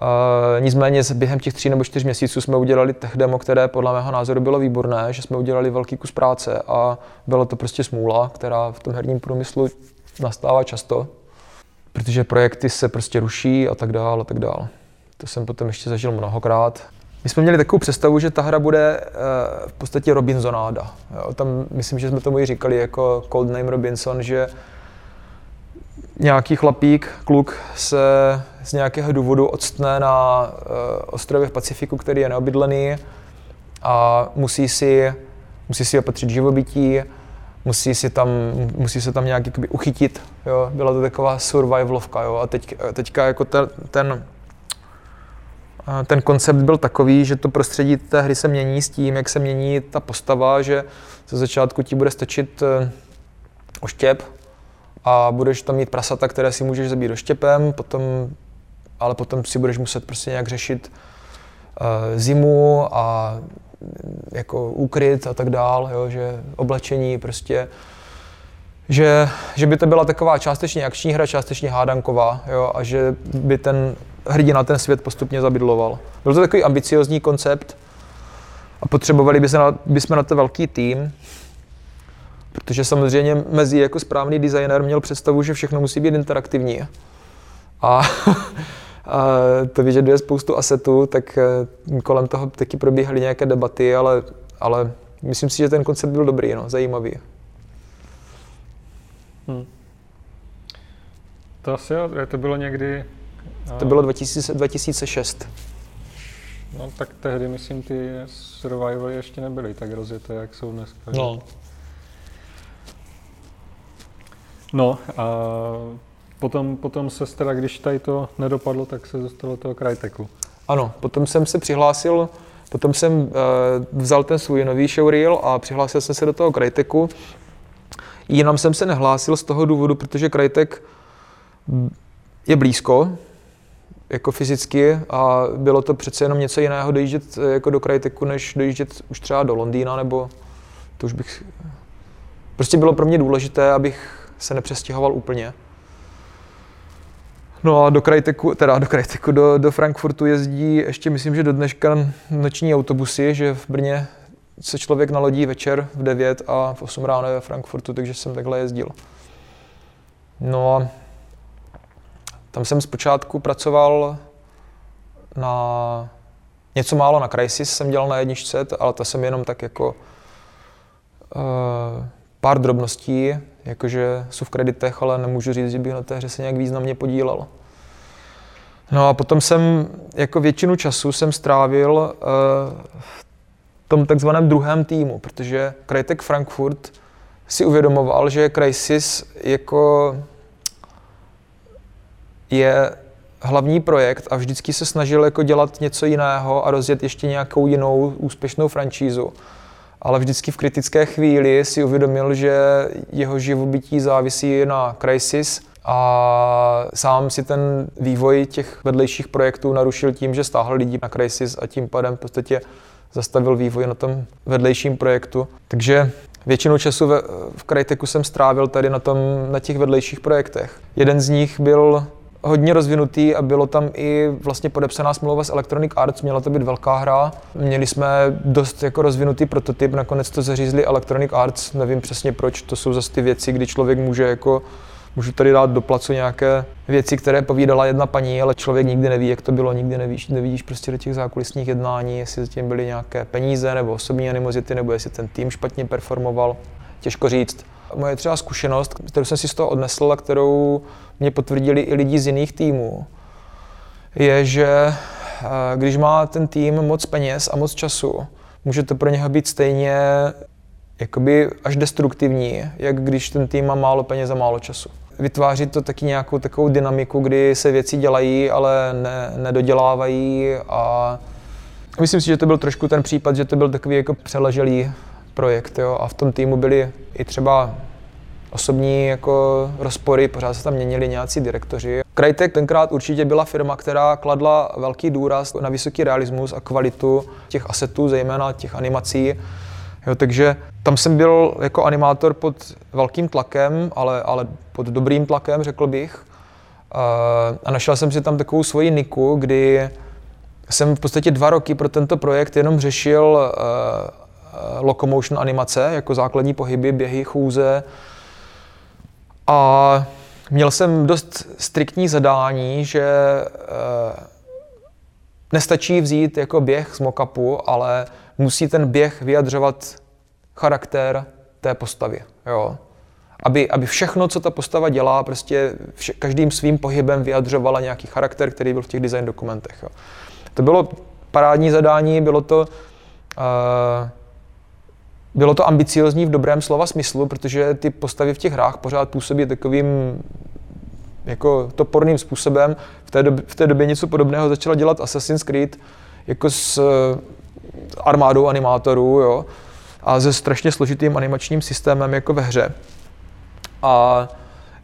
Uh, nicméně během těch tří nebo čtyř měsíců jsme udělali tech demo, které podle mého názoru bylo výborné, že jsme udělali velký kus práce a bylo to prostě smůla, která v tom herním průmyslu nastává často protože projekty se prostě ruší a tak dále a tak dále. To jsem potom ještě zažil mnohokrát. My jsme měli takovou představu, že ta hra bude uh, v podstatě Robinsonáda. Jo, tam myslím, že jsme tomu i říkali jako Codename Robinson, že nějaký chlapík, kluk se z nějakého důvodu odstne na uh, ostrově v Pacifiku, který je neobydlený a musí si, musí si opatřit živobytí, musí, si tam, musí se tam nějak jakoby, uchytit. Jo. Byla to taková survivalovka. Jo. A teď, teďka jako ten, ten, ten koncept byl takový, že to prostředí té hry se mění s tím, jak se mění ta postava, že ze začátku ti bude stačit eh, oštěp a budeš tam mít prasata, které si můžeš zabít doštěpem, potom, ale potom si budeš muset prostě nějak řešit uh, zimu a jako úkryt a tak dál, jo, že oblečení prostě, že, že by to byla taková částečně akční hra, částečně hádanková jo, a že by ten hrdina ten svět postupně zabydloval. Byl to takový ambiciozní koncept a potřebovali by se na, bychom na to velký tým, protože samozřejmě mezi jako správný designer měl představu, že všechno musí být interaktivní. A <laughs> to vyžaduje spoustu asetů, tak eh, kolem toho taky probíhaly nějaké debaty, ale, ale myslím si, že ten koncept byl dobrý, no, zajímavý. Hmm. To asi to bylo někdy... To bylo 2000, 2006. No tak tehdy, myslím, ty survivaly ještě nebyly tak rozjeté, jak jsou dneska. No. No a Potom, potom se teda, když tady to nedopadlo, tak se dostalo toho Cryteku. Ano, potom jsem se přihlásil, potom jsem uh, vzal ten svůj nový showreel a přihlásil jsem se do toho Cryteku. Jinam jsem se nehlásil z toho důvodu, protože Crytek je blízko, jako fyzicky a bylo to přece jenom něco jiného dojíždět eh, jako do Cryteku, než dojíždět už třeba do Londýna, nebo to už bych... Prostě bylo pro mě důležité, abych se nepřestěhoval úplně. No a do Krajteku, teda do Krajteku, do, do Frankfurtu jezdí ještě myslím, že do dneška noční autobusy, že v Brně se člověk nalodí večer v 9 a v 8 ráno ve Frankfurtu, takže jsem takhle jezdil. No a tam jsem zpočátku pracoval na něco málo na Crysis jsem dělal na jedničce, ale to jsem jenom tak jako uh, pár drobností, jakože jsou v kreditech, ale nemůžu říct, že bych na té hře se nějak významně podílel. No a potom jsem jako většinu času jsem strávil uh, v tom takzvaném druhém týmu, protože Crytek Frankfurt si uvědomoval, že Crysis jako je hlavní projekt a vždycky se snažil jako dělat něco jiného a rozjet ještě nějakou jinou úspěšnou franšízu. Ale vždycky v kritické chvíli si uvědomil, že jeho živobytí závisí na Crysis a sám si ten vývoj těch vedlejších projektů narušil tím, že stáhl lidi na Crysis a tím pádem v podstatě zastavil vývoj na tom vedlejším projektu. Takže většinu času v, v Cryteku jsem strávil tady na, tom, na těch vedlejších projektech. Jeden z nich byl hodně rozvinutý a bylo tam i vlastně podepsaná smlouva s Electronic Arts, měla to být velká hra. Měli jsme dost jako rozvinutý prototyp, nakonec to zařízli Electronic Arts, nevím přesně proč, to jsou zase ty věci, kdy člověk může jako Můžu tady dát do placu nějaké věci, které povídala jedna paní, ale člověk nikdy neví, jak to bylo, nikdy nevíš, nevidíš prostě do těch zákulisních jednání, jestli zatím byly nějaké peníze nebo osobní animozity, nebo jestli ten tým špatně performoval. Těžko říct. Moje třeba zkušenost, kterou jsem si z toho odnesl a kterou mě potvrdili i lidi z jiných týmů, je, že eh, když má ten tým moc peněz a moc času, může to pro něho být stejně jakoby až destruktivní, jak když ten tým má málo peněz a málo času. Vytváří to taky nějakou takovou dynamiku, kdy se věci dělají, ale ne, nedodělávají a myslím si, že to byl trošku ten případ, že to byl takový jako přeleželý projekt jo? a v tom týmu byli i třeba osobní jako rozpory, pořád se tam měnili nějací direktoři. Crytek tenkrát určitě byla firma, která kladla velký důraz na vysoký realismus a kvalitu těch asetů, zejména těch animací. Jo, takže tam jsem byl jako animátor pod velkým tlakem, ale, ale pod dobrým tlakem, řekl bych. A našel jsem si tam takovou svoji niku, kdy jsem v podstatě dva roky pro tento projekt jenom řešil locomotion animace, jako základní pohyby, běhy, chůze. A měl jsem dost striktní zadání, že uh, nestačí vzít jako běh z mockupu, ale musí ten běh vyjadřovat charakter té postavy. Jo? Aby, aby všechno, co ta postava dělá, prostě vše, každým svým pohybem vyjadřovala nějaký charakter, který byl v těch design dokumentech. Jo? To bylo parádní zadání, bylo to, uh, bylo to ambiciozní v dobrém slova smyslu, protože ty postavy v těch hrách pořád působí takovým jako toporným způsobem. V té, době, v té době něco podobného začala dělat Assassin's Creed jako s uh, armádou animátorů, jo a se strašně složitým animačním systémem jako ve hře. A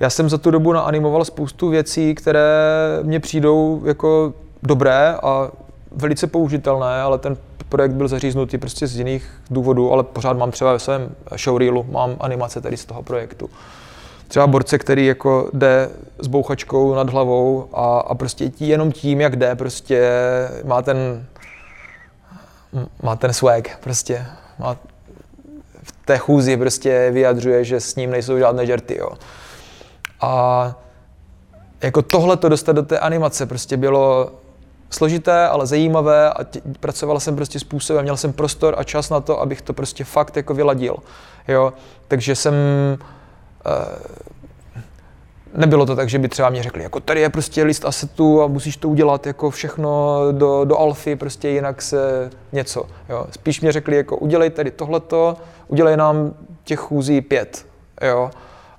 já jsem za tu dobu naanimoval spoustu věcí, které mně přijdou jako dobré a velice použitelné, ale ten projekt byl zaříznutý prostě z jiných důvodů, ale pořád mám třeba ve svém showreelu, mám animace tady z toho projektu. Třeba borce, který jako jde s bouchačkou nad hlavou a, a prostě tí, jenom tím, jak jde, prostě má ten, má ten swag, prostě má v té chůzi prostě vyjadřuje, že s ním nejsou žádné žerty, jo. A jako tohle to dostat do té animace prostě bylo složité, ale zajímavé a tě, pracoval jsem prostě způsobem, měl jsem prostor a čas na to, abych to prostě fakt jako vyladil, jo. Takže jsem uh, nebylo to tak, že by třeba mě řekli, jako tady je prostě list asetů a musíš to udělat jako všechno do, do alfy, prostě jinak se něco. Jo. Spíš mě řekli, jako udělej tady tohleto, udělej nám těch chůzí pět. Jo.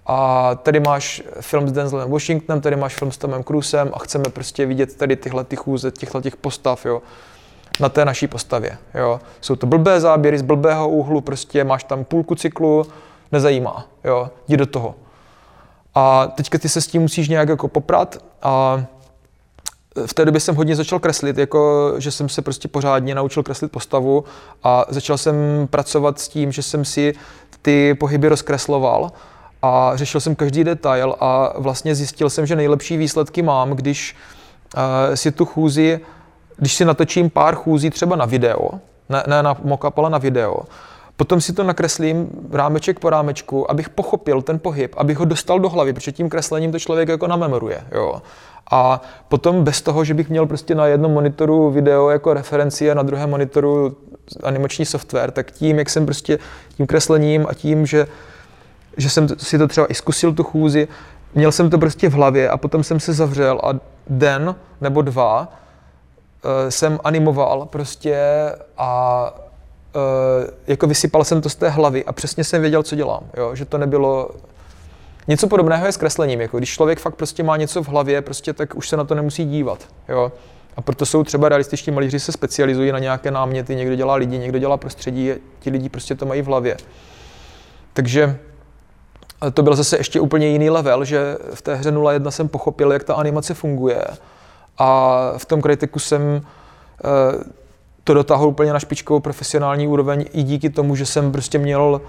A tady máš film s Denzelem Washingtonem, tady máš film s Tomem Cruisem a chceme prostě vidět tady tyhle ty chůze, těchto těch postav, jo na té naší postavě. Jo. Jsou to blbé záběry z blbého úhlu, prostě máš tam půlku cyklu, nezajímá, jo, jdi do toho. A teďka ty se s tím musíš nějak jako poprat a v té době jsem hodně začal kreslit, jako že jsem se prostě pořádně naučil kreslit postavu a začal jsem pracovat s tím, že jsem si ty pohyby rozkresloval a řešil jsem každý detail a vlastně zjistil jsem, že nejlepší výsledky mám, když uh, si tu chůzi, když si natočím pár chůzí třeba na video, ne, ne na mockup, ale na video, Potom si to nakreslím rámeček po rámečku, abych pochopil ten pohyb, abych ho dostal do hlavy, protože tím kreslením to člověk jako namemoruje. Jo. A potom bez toho, že bych měl prostě na jednom monitoru video jako referenci a na druhém monitoru animační software, tak tím, jak jsem prostě tím kreslením a tím, že, že jsem si to třeba i zkusil tu chůzi, měl jsem to prostě v hlavě a potom jsem se zavřel a den nebo dva uh, jsem animoval prostě a uh, jako vysypal jsem to z té hlavy a přesně jsem věděl, co dělám, jo? že to nebylo Něco podobného je s kreslením. Jako když člověk fakt prostě má něco v hlavě, prostě, tak už se na to nemusí dívat. Jo? A proto jsou třeba realističtí malíři se specializují na nějaké náměty, někdo dělá lidi, někdo dělá prostředí, ti lidi prostě to mají v hlavě. Takže to byl zase ještě úplně jiný level, že v té hře 0.1 jsem pochopil, jak ta animace funguje. A v tom kritiku jsem eh, to dotáhl úplně na špičkovou profesionální úroveň i díky tomu, že jsem prostě měl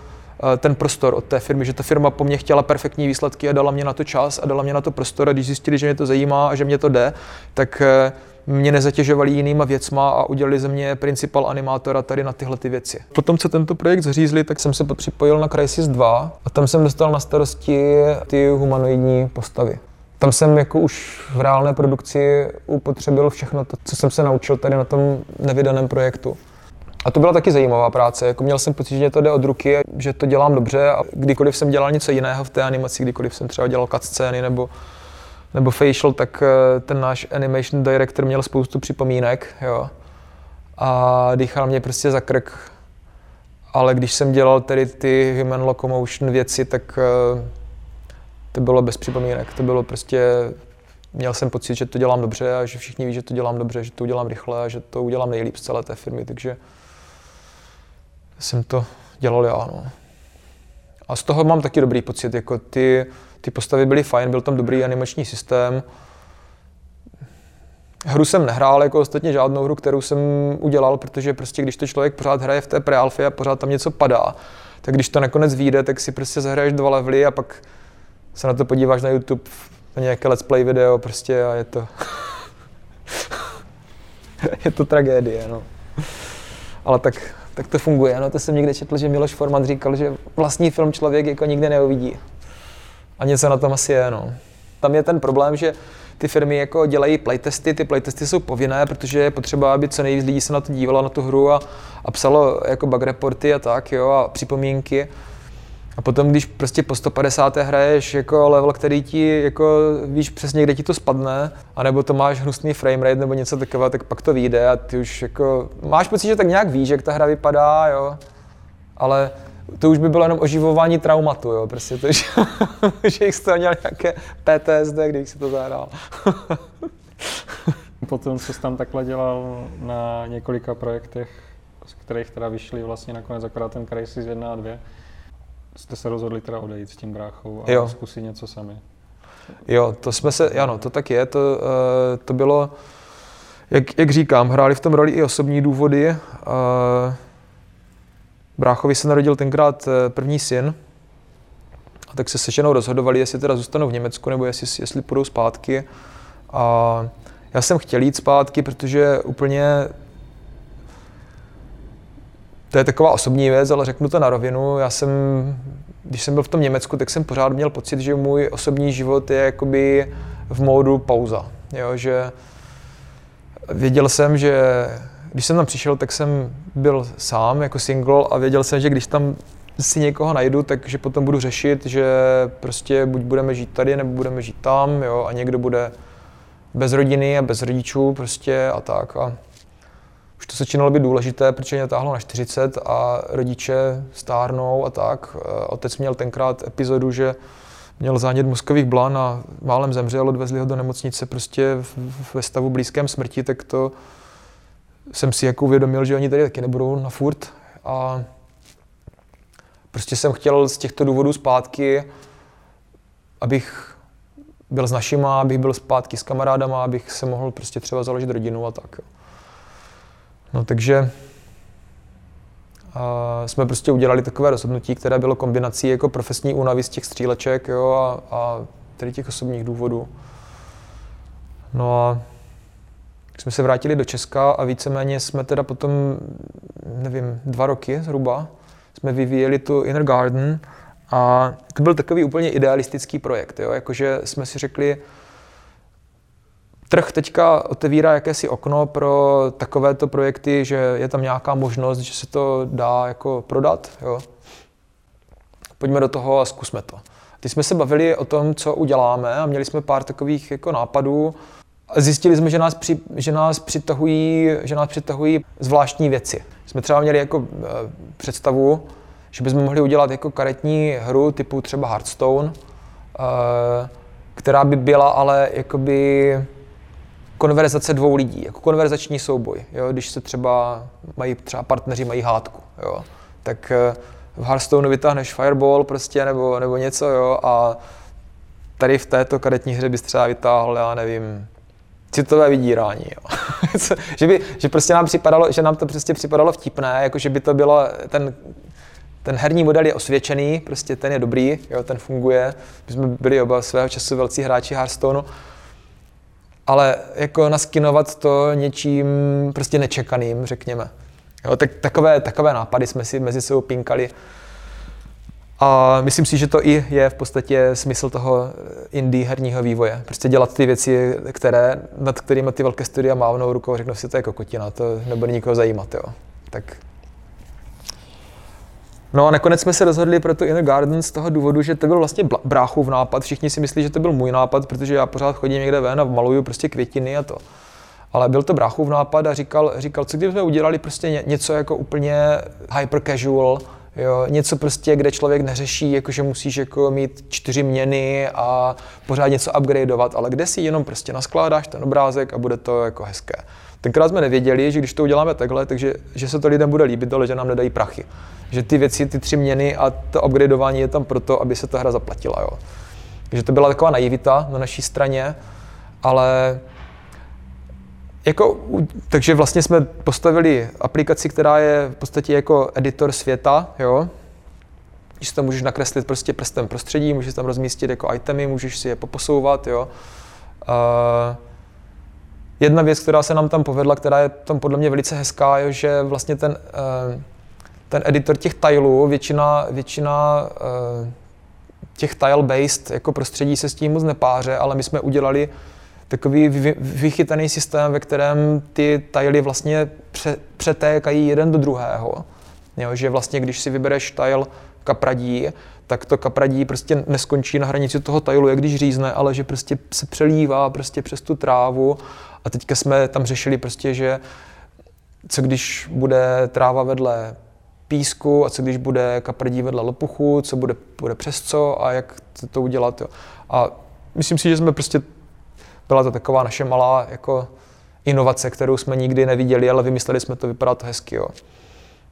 Eh, ten prostor od té firmy, že ta firma po mně chtěla perfektní výsledky a dala mě na to čas a dala mě na to prostor a když zjistili, že mě to zajímá a že mě to jde, tak eh, mě nezatěžovali jinýma věcma a udělali ze mě principal animátora tady na tyhle ty věci. Potom, co tento projekt zřízli, tak jsem se připojil na Crysis 2 a tam jsem dostal na starosti ty humanoidní postavy. Tam jsem jako už v reálné produkci upotřebil všechno to, co jsem se naučil tady na tom nevydaném projektu. A to byla taky zajímavá práce. Jako měl jsem pocit, že to jde od ruky, že to dělám dobře a kdykoliv jsem dělal něco jiného v té animaci, kdykoliv jsem třeba dělal cutscény nebo, nebo facial, tak eh, ten náš animation director měl spoustu připomínek, jo. A dýchal mě prostě za krk. Ale když jsem dělal tedy ty human locomotion věci, tak eh, to bylo bez připomínek. To bylo prostě, měl jsem pocit, že to dělám dobře a že všichni ví, že to dělám dobře, že to udělám rychle a že to udělám nejlíp z celé té firmy, takže jsem to dělal já. No. A z toho mám taky dobrý pocit, jako ty, ty postavy byly fajn, byl tam dobrý animační systém. Hru jsem nehrál, jako ostatně žádnou hru, kterou jsem udělal, protože prostě když to člověk pořád hraje v té prealfě a pořád tam něco padá, tak když to nakonec vyjde, tak si prostě zahraješ dva levely a pak se na to podíváš na YouTube, na nějaké let's play video prostě a je to... <laughs> je to tragédie, no. Ale tak tak to funguje. No to jsem někde četl, že Miloš Forman říkal, že vlastní film člověk jako nikdy neuvidí. A něco na tom asi je, no. Tam je ten problém, že ty firmy jako dělají playtesty, ty playtesty jsou povinné, protože je potřeba, aby co nejvíc lidí se na to dívalo, na tu hru a, a psalo jako bug reporty a tak, jo, a připomínky. A potom, když prostě po 150. hraješ jako level, který ti, jako víš přesně, kde ti to spadne, anebo to máš hnusný frame rate nebo něco takového, tak pak to vyjde a ty už jako, máš pocit, že tak nějak víš, jak ta hra vypadá, jo, ale to už by bylo jenom oživování traumatu, jo, prostě to, <laughs> že, že jich z měl nějaké PTSD, když si to zahrál. <laughs> Potom, co jsi tam takhle dělal na několika projektech, z kterých teda vyšly vlastně nakonec akorát ten Crisis 1 a 2, jste se rozhodli teda odejít s tím bráchou a jo. zkusit něco sami. Jo, to jsme se, ano, to tak je, to, uh, to bylo, jak, jak říkám, hráli v tom roli i osobní důvody. Uh, bráchovi se narodil tenkrát eh, první syn, a tak se se ženou rozhodovali, jestli teda zůstanou v Německu, nebo jestli, jestli půjdou zpátky. A já jsem chtěl jít zpátky, protože úplně to je taková osobní věc, ale řeknu to na rovinu. Já jsem, když jsem byl v tom Německu, tak jsem pořád měl pocit, že můj osobní život je jakoby v módu pauza. Jo, že věděl jsem, že když jsem tam přišel, tak jsem byl sám jako single a věděl jsem, že když tam si někoho najdu, takže potom budu řešit, že prostě buď budeme žít tady, nebo budeme žít tam, jo, a někdo bude bez rodiny a bez rodičů prostě a tak. A už to začínalo být důležité, protože mě táhlo na 40 a rodiče stárnou a tak. Eh, otec měl tenkrát epizodu, že měl zánět mozkových blan a málem zemřel, odvezli ho do nemocnice prostě ve stavu blízkém smrti, tak to jsem si jako uvědomil, že oni tady taky nebudou na furt a prostě jsem chtěl z těchto důvodů zpátky, abych byl s našima, abych byl zpátky s kamarádama, abych se mohl prostě třeba založit rodinu a tak. No takže a jsme prostě udělali takové rozhodnutí, které bylo kombinací jako profesní únavy z těch stříleček jo, a, a tedy těch osobních důvodů. No a jsme se vrátili do Česka a víceméně jsme teda potom, nevím, dva roky zhruba, jsme vyvíjeli tu Inner Garden a to byl takový úplně idealistický projekt, jo? jakože jsme si řekli, trh teďka otevírá jakési okno pro takovéto projekty, že je tam nějaká možnost, že se to dá jako prodat, jo? Pojďme do toho a zkusme to. Teď jsme se bavili o tom, co uděláme a měli jsme pár takových jako nápadů. Zjistili jsme, že nás, při, že nás, přitahují, že nás přitahují zvláštní věci. Jsme třeba měli jako e, představu, že bychom mohli udělat jako karetní hru typu třeba Hearthstone, e, která by byla ale jakoby konverzace dvou lidí, jako konverzační souboj. Jo? Když se třeba mají třeba partneři mají hádku, jo? tak e, v Hearthstoneu vytáhneš Fireball prostě nebo, nebo něco, jo, a tady v této karetní hře bys třeba vytáhl, já nevím, citové vydírání, jo. <laughs> že, by, že prostě nám připadalo, že nám to prostě připadalo vtipné, jako že by to bylo ten ten herní model je osvědčený, prostě ten je dobrý, jo, ten funguje. My jsme byli oba svého času velcí hráči Hearthstoneu, ale jako naskinovat to něčím prostě nečekaným, řekněme. Jo, tak, takové, takové nápady jsme si mezi sebou pinkali. A myslím si, že to i je v podstatě smysl toho indie herního vývoje. Prostě dělat ty věci, které, nad kterými ty velké studia mávnou rukou řeknou si, to je kokotina, to nebude nikoho zajímat. Jo. Tak No a nakonec jsme se rozhodli pro tu Inner Garden z toho důvodu, že to byl vlastně bráchův nápad. Všichni si myslí, že to byl můj nápad, protože já pořád chodím někde ven a maluju prostě květiny a to ale byl to bráchův nápad a říkal, říkal co kdybychom udělali prostě něco jako úplně hyper casual, Jo, něco prostě, kde člověk neřeší, jako že musíš jako mít čtyři měny a pořád něco upgradeovat, ale kde si jenom prostě naskládáš ten obrázek a bude to jako hezké. Tenkrát jsme nevěděli, že když to uděláme takhle, takže že se to lidem bude líbit, ale že nám nedají prachy. Že ty věci, ty tři měny a to upgradeování je tam proto, aby se ta hra zaplatila. Jo. Takže to byla taková naivita na naší straně, ale jako, takže vlastně jsme postavili aplikaci, která je v podstatě jako editor světa, jo. Když tam můžeš nakreslit prostě prstem prostředí, můžeš tam rozmístit jako itemy, můžeš si je poposouvat, jo. Uh, jedna věc, která se nám tam povedla, která je tam podle mě velice hezká, je, že vlastně ten, uh, ten editor těch tilů, většina, většina uh, těch tile-based jako prostředí se s tím moc nepáře, ale my jsme udělali takový vychytaný systém, ve kterém ty tajly vlastně přetékají jeden do druhého. Jo, že vlastně, když si vybereš tajl kapradí, tak to kapradí prostě neskončí na hranici toho tajlu, jak když řízne, ale že prostě se přelívá prostě přes tu trávu. A teďka jsme tam řešili prostě, že co když bude tráva vedle písku a co když bude kapradí vedle lopuchu, co bude, bude přes co a jak to, to udělat. Jo. A myslím si, že jsme prostě byla to taková naše malá jako inovace, kterou jsme nikdy neviděli, ale vymysleli jsme to, vypadá to hezky. Jo.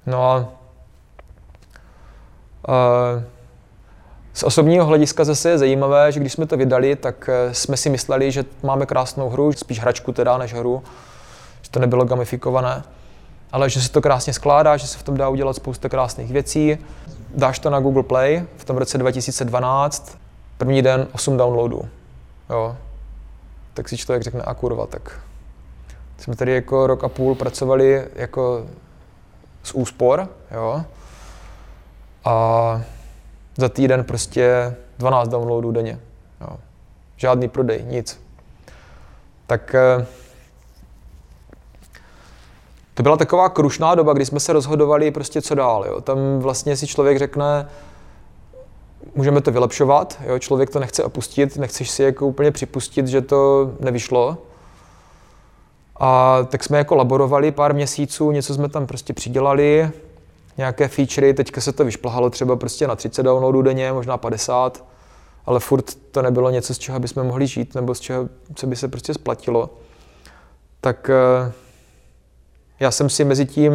No a uh, z osobního hlediska zase je zajímavé, že když jsme to vydali, tak e, jsme si mysleli, že máme krásnou hru, spíš hračku teda než hru, že to nebylo gamifikované, ale že se to krásně skládá, že se v tom dá udělat spousta krásných věcí. Dáš to na Google Play v tom roce 2012, první den 8 downloadů. Jo tak si člověk řekne, a kurva, tak jsme tady jako rok a půl pracovali jako z úspor, jo, a za týden prostě 12 downloadů denně, jo. Žádný prodej, nic. Tak eh, to byla taková krušná doba, kdy jsme se rozhodovali prostě co dál. Jo. Tam vlastně si člověk řekne, můžeme to vylepšovat, jo? člověk to nechce opustit, nechceš si jako úplně připustit, že to nevyšlo. A tak jsme jako laborovali pár měsíců, něco jsme tam prostě přidělali, nějaké featurey, teďka se to vyšplhalo třeba prostě na 30 downloadů denně, možná 50, ale furt to nebylo něco, z čeho bychom mohli žít, nebo z čeho, co by se prostě splatilo. Tak eh, já jsem si mezi tím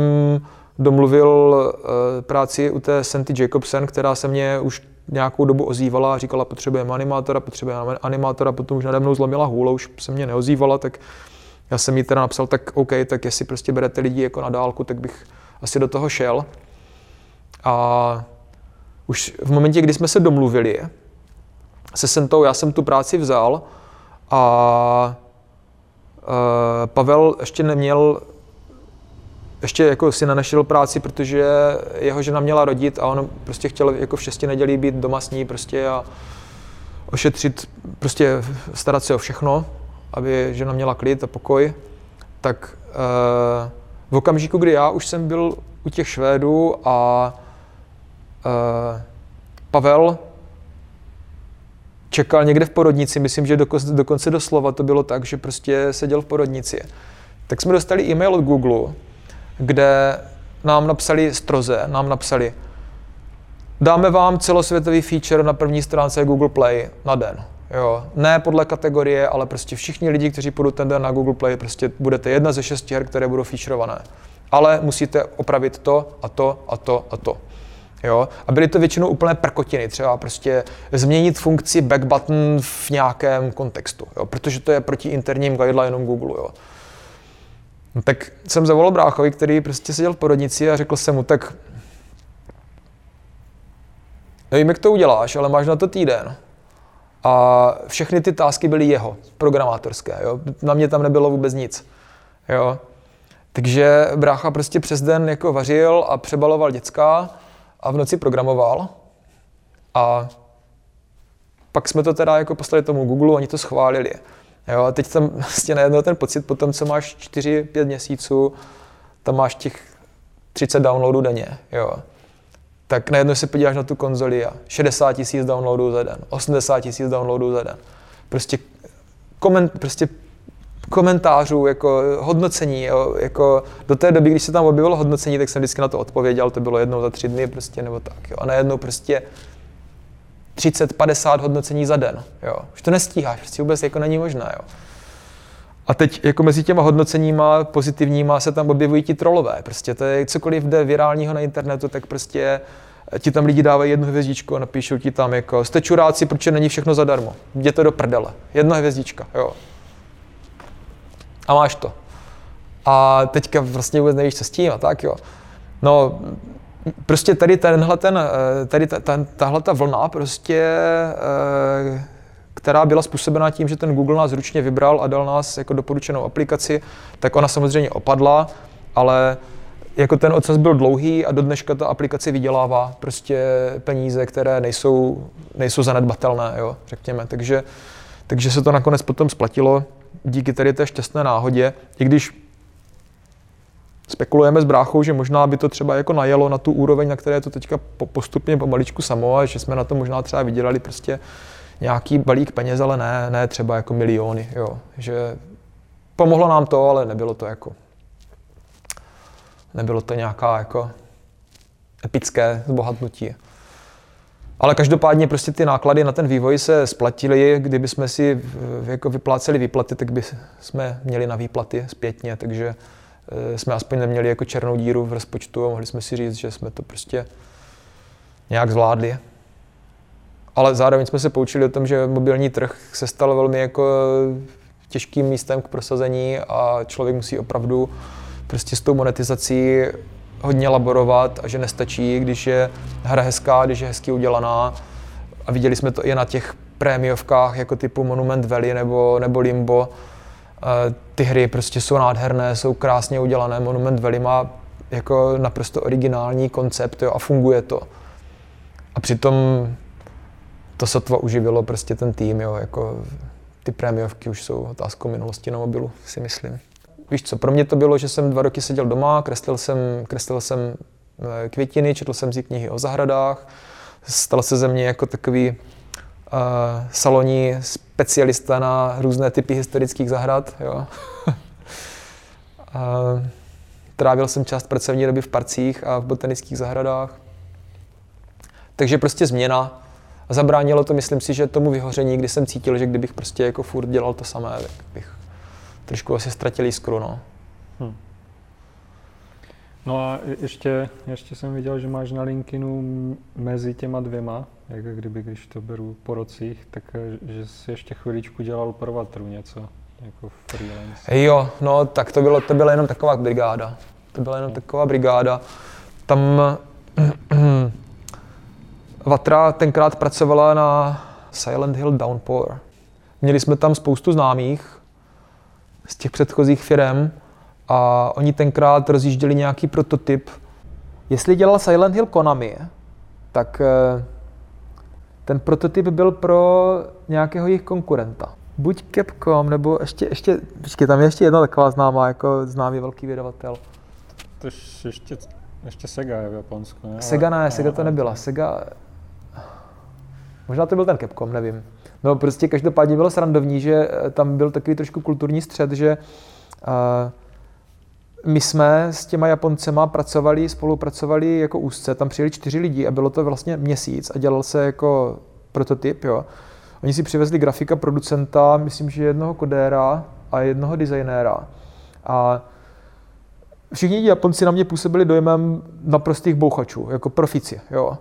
domluvil eh, práci u té Santy Jacobsen, která se mě už nějakou dobu ozývala a říkala, potřebujeme animátora, potřebujeme animátora, potom už nade mnou zlomila hůl, už se mě neozývala, tak já jsem jí teda napsal, tak OK, tak jestli prostě berete lidi jako na dálku, tak bych asi do toho šel. A už v momentě, kdy jsme se domluvili se Sentou, já jsem tu práci vzal a uh, Pavel ještě neměl ještě jako si nenašel práci, protože jeho žena měla rodit a on prostě chtěl jako v šesti nedělí být doma s ní prostě a ošetřit, prostě starat se o všechno, aby žena měla klid a pokoj. Tak uh, v okamžiku, kdy já už jsem byl u těch Švédů a uh, Pavel čekal někde v porodnici, myslím, že dokonce doslova to bylo tak, že prostě seděl v porodnici. Tak jsme dostali e-mail od Google, kde nám napsali stroze, nám napsali, dáme vám celosvětový feature na první stránce Google Play na den. Jo. Ne podle kategorie, ale prostě všichni lidi, kteří půjdou ten den na Google Play, prostě budete jedna ze šesti her, které budou featurované. Ale musíte opravit to a to a to a to. Jo? A byly to většinou úplné prkotiny, třeba prostě změnit funkci back button v nějakém kontextu, jo? protože to je proti interním guidelineům Google. Jo? No, tak jsem zavolal bráchovi, který prostě seděl v porodnici a řekl jsem mu, tak nevím, jak to uděláš, ale máš na to týden. A všechny ty tásky byly jeho, programátorské. Jo? Na mě tam nebylo vůbec nic. Jo? Takže brácha prostě přes den jako vařil a přebaloval děcka a v noci programoval. A pak jsme to teda jako poslali tomu Google, oni to schválili. Jo, a teď tam vlastně najednou ten pocit, po tom, co máš 4-5 měsíců, tam máš těch 30 downloadů denně, jo. Tak najednou se podíváš na tu konzoli a 60 tisíc downloadů za den, 80 tisíc downloadů za den. Prostě, koment, prostě komentářů, jako hodnocení, jo, jako do té doby, když se tam objevilo hodnocení, tak jsem vždycky na to odpověděl, to bylo jednou za tři dny prostě, nebo tak, jo. A najednou prostě 30-50 hodnocení za den. Jo. Už to nestíháš, prostě vůbec jako není možné. Jo. A teď jako mezi těma hodnoceníma pozitivníma se tam objevují ti trolové. Prostě to je cokoliv jde virálního na internetu, tak prostě ti tam lidi dávají jednu hvězdičku a napíšou ti tam jako jste čuráci, proč není všechno zadarmo. Jděte do prdele. Jedna hvězdička, jo. A máš to. A teďka vlastně vůbec nevíš, co s tím a tak, jo. No, prostě tady tenhle ten, eh, tady ta, ta, tahle ta vlna prostě, eh, která byla způsobena tím, že ten Google nás ručně vybral a dal nás jako doporučenou aplikaci, tak ona samozřejmě opadla, ale jako ten ocas byl dlouhý a do dneška ta aplikace vydělává prostě peníze, které nejsou, nejsou zanedbatelné, jo, řekněme. Takže, takže se to nakonec potom splatilo díky tady té šťastné náhodě, i když spekulujeme s bráchou, že možná by to třeba jako najelo na tu úroveň, na které to teďka postupně pomaličku samo a že jsme na to možná třeba vydělali prostě nějaký balík peněz, ale ne, ne třeba jako miliony, jo. Že pomohlo nám to, ale nebylo to jako nebylo to nějaká jako epické zbohatnutí. Ale každopádně prostě ty náklady na ten vývoj se splatily, kdyby jsme si jako vypláceli výplaty, tak by jsme měli na výplaty zpětně, takže jsme aspoň neměli jako černou díru v rozpočtu a mohli jsme si říct, že jsme to prostě nějak zvládli. Ale zároveň jsme se poučili o tom, že mobilní trh se stal velmi jako těžkým místem k prosazení a člověk musí opravdu prostě s tou monetizací hodně laborovat a že nestačí, když je hra hezká, když je hezky udělaná. A viděli jsme to i na těch prémiovkách jako typu Monument Valley nebo, nebo Limbo, ty hry prostě jsou nádherné, jsou krásně udělané. Monument Valley má jako naprosto originální koncept jo, a funguje to. A přitom to sotva uživilo prostě ten tým, jo, jako ty prémiovky už jsou otázkou minulosti na mobilu, si myslím. Víš co, pro mě to bylo, že jsem dva roky seděl doma, kreslil jsem, kreslil jsem eh, květiny, četl jsem si knihy o zahradách, stal se ze mě jako takový saloní specialista na různé typy historických zahrad. Jo. uh, <laughs> trávil jsem část pracovní doby v parcích a v botanických zahradách. Takže prostě změna. Zabránilo to, myslím si, že tomu vyhoření, kdy jsem cítil, že kdybych prostě jako furt dělal to samé, tak bych trošku asi ztratil jiskru. No. Hmm. No a ještě, ještě jsem viděl, že máš na LinkedInu mezi těma dvěma, jak kdyby, když to beru po rocích, tak eh, že jsi ještě chviličku dělal pro Vatru něco, jako freelance. Jo, no tak to, bylo, to byla jenom taková brigáda. To byla jenom taková brigáda. Tam <clears throat> Vatra tenkrát pracovala na Silent Hill Downpour. Měli jsme tam spoustu známých z těch předchozích firm a oni tenkrát rozjížděli nějaký prototyp. Jestli dělal Silent Hill Konami, tak eh, ten prototyp byl pro nějakého jejich konkurenta. Buď Capcom, nebo ještě, ještě, počkej, tam je ještě jedna taková známá, jako známý velký vydavatel. To ještě, ještě Sega je v Japonsku, ne? Sega ne, Sega to nebyla. Sega, možná to byl ten Capcom, nevím. No prostě každopádně bylo srandovní, že eh, tam byl takový trošku kulturní střed, že uh, my jsme s těma Japoncema pracovali, spolupracovali jako úzce, tam přijeli čtyři lidi a bylo to vlastně měsíc a dělal se jako prototyp, jo. Oni si přivezli grafika, producenta, myslím, že jednoho kodéra a jednoho designéra. A všichni Japonci na mě působili dojmem naprostých bouchačů, jako profici, jo.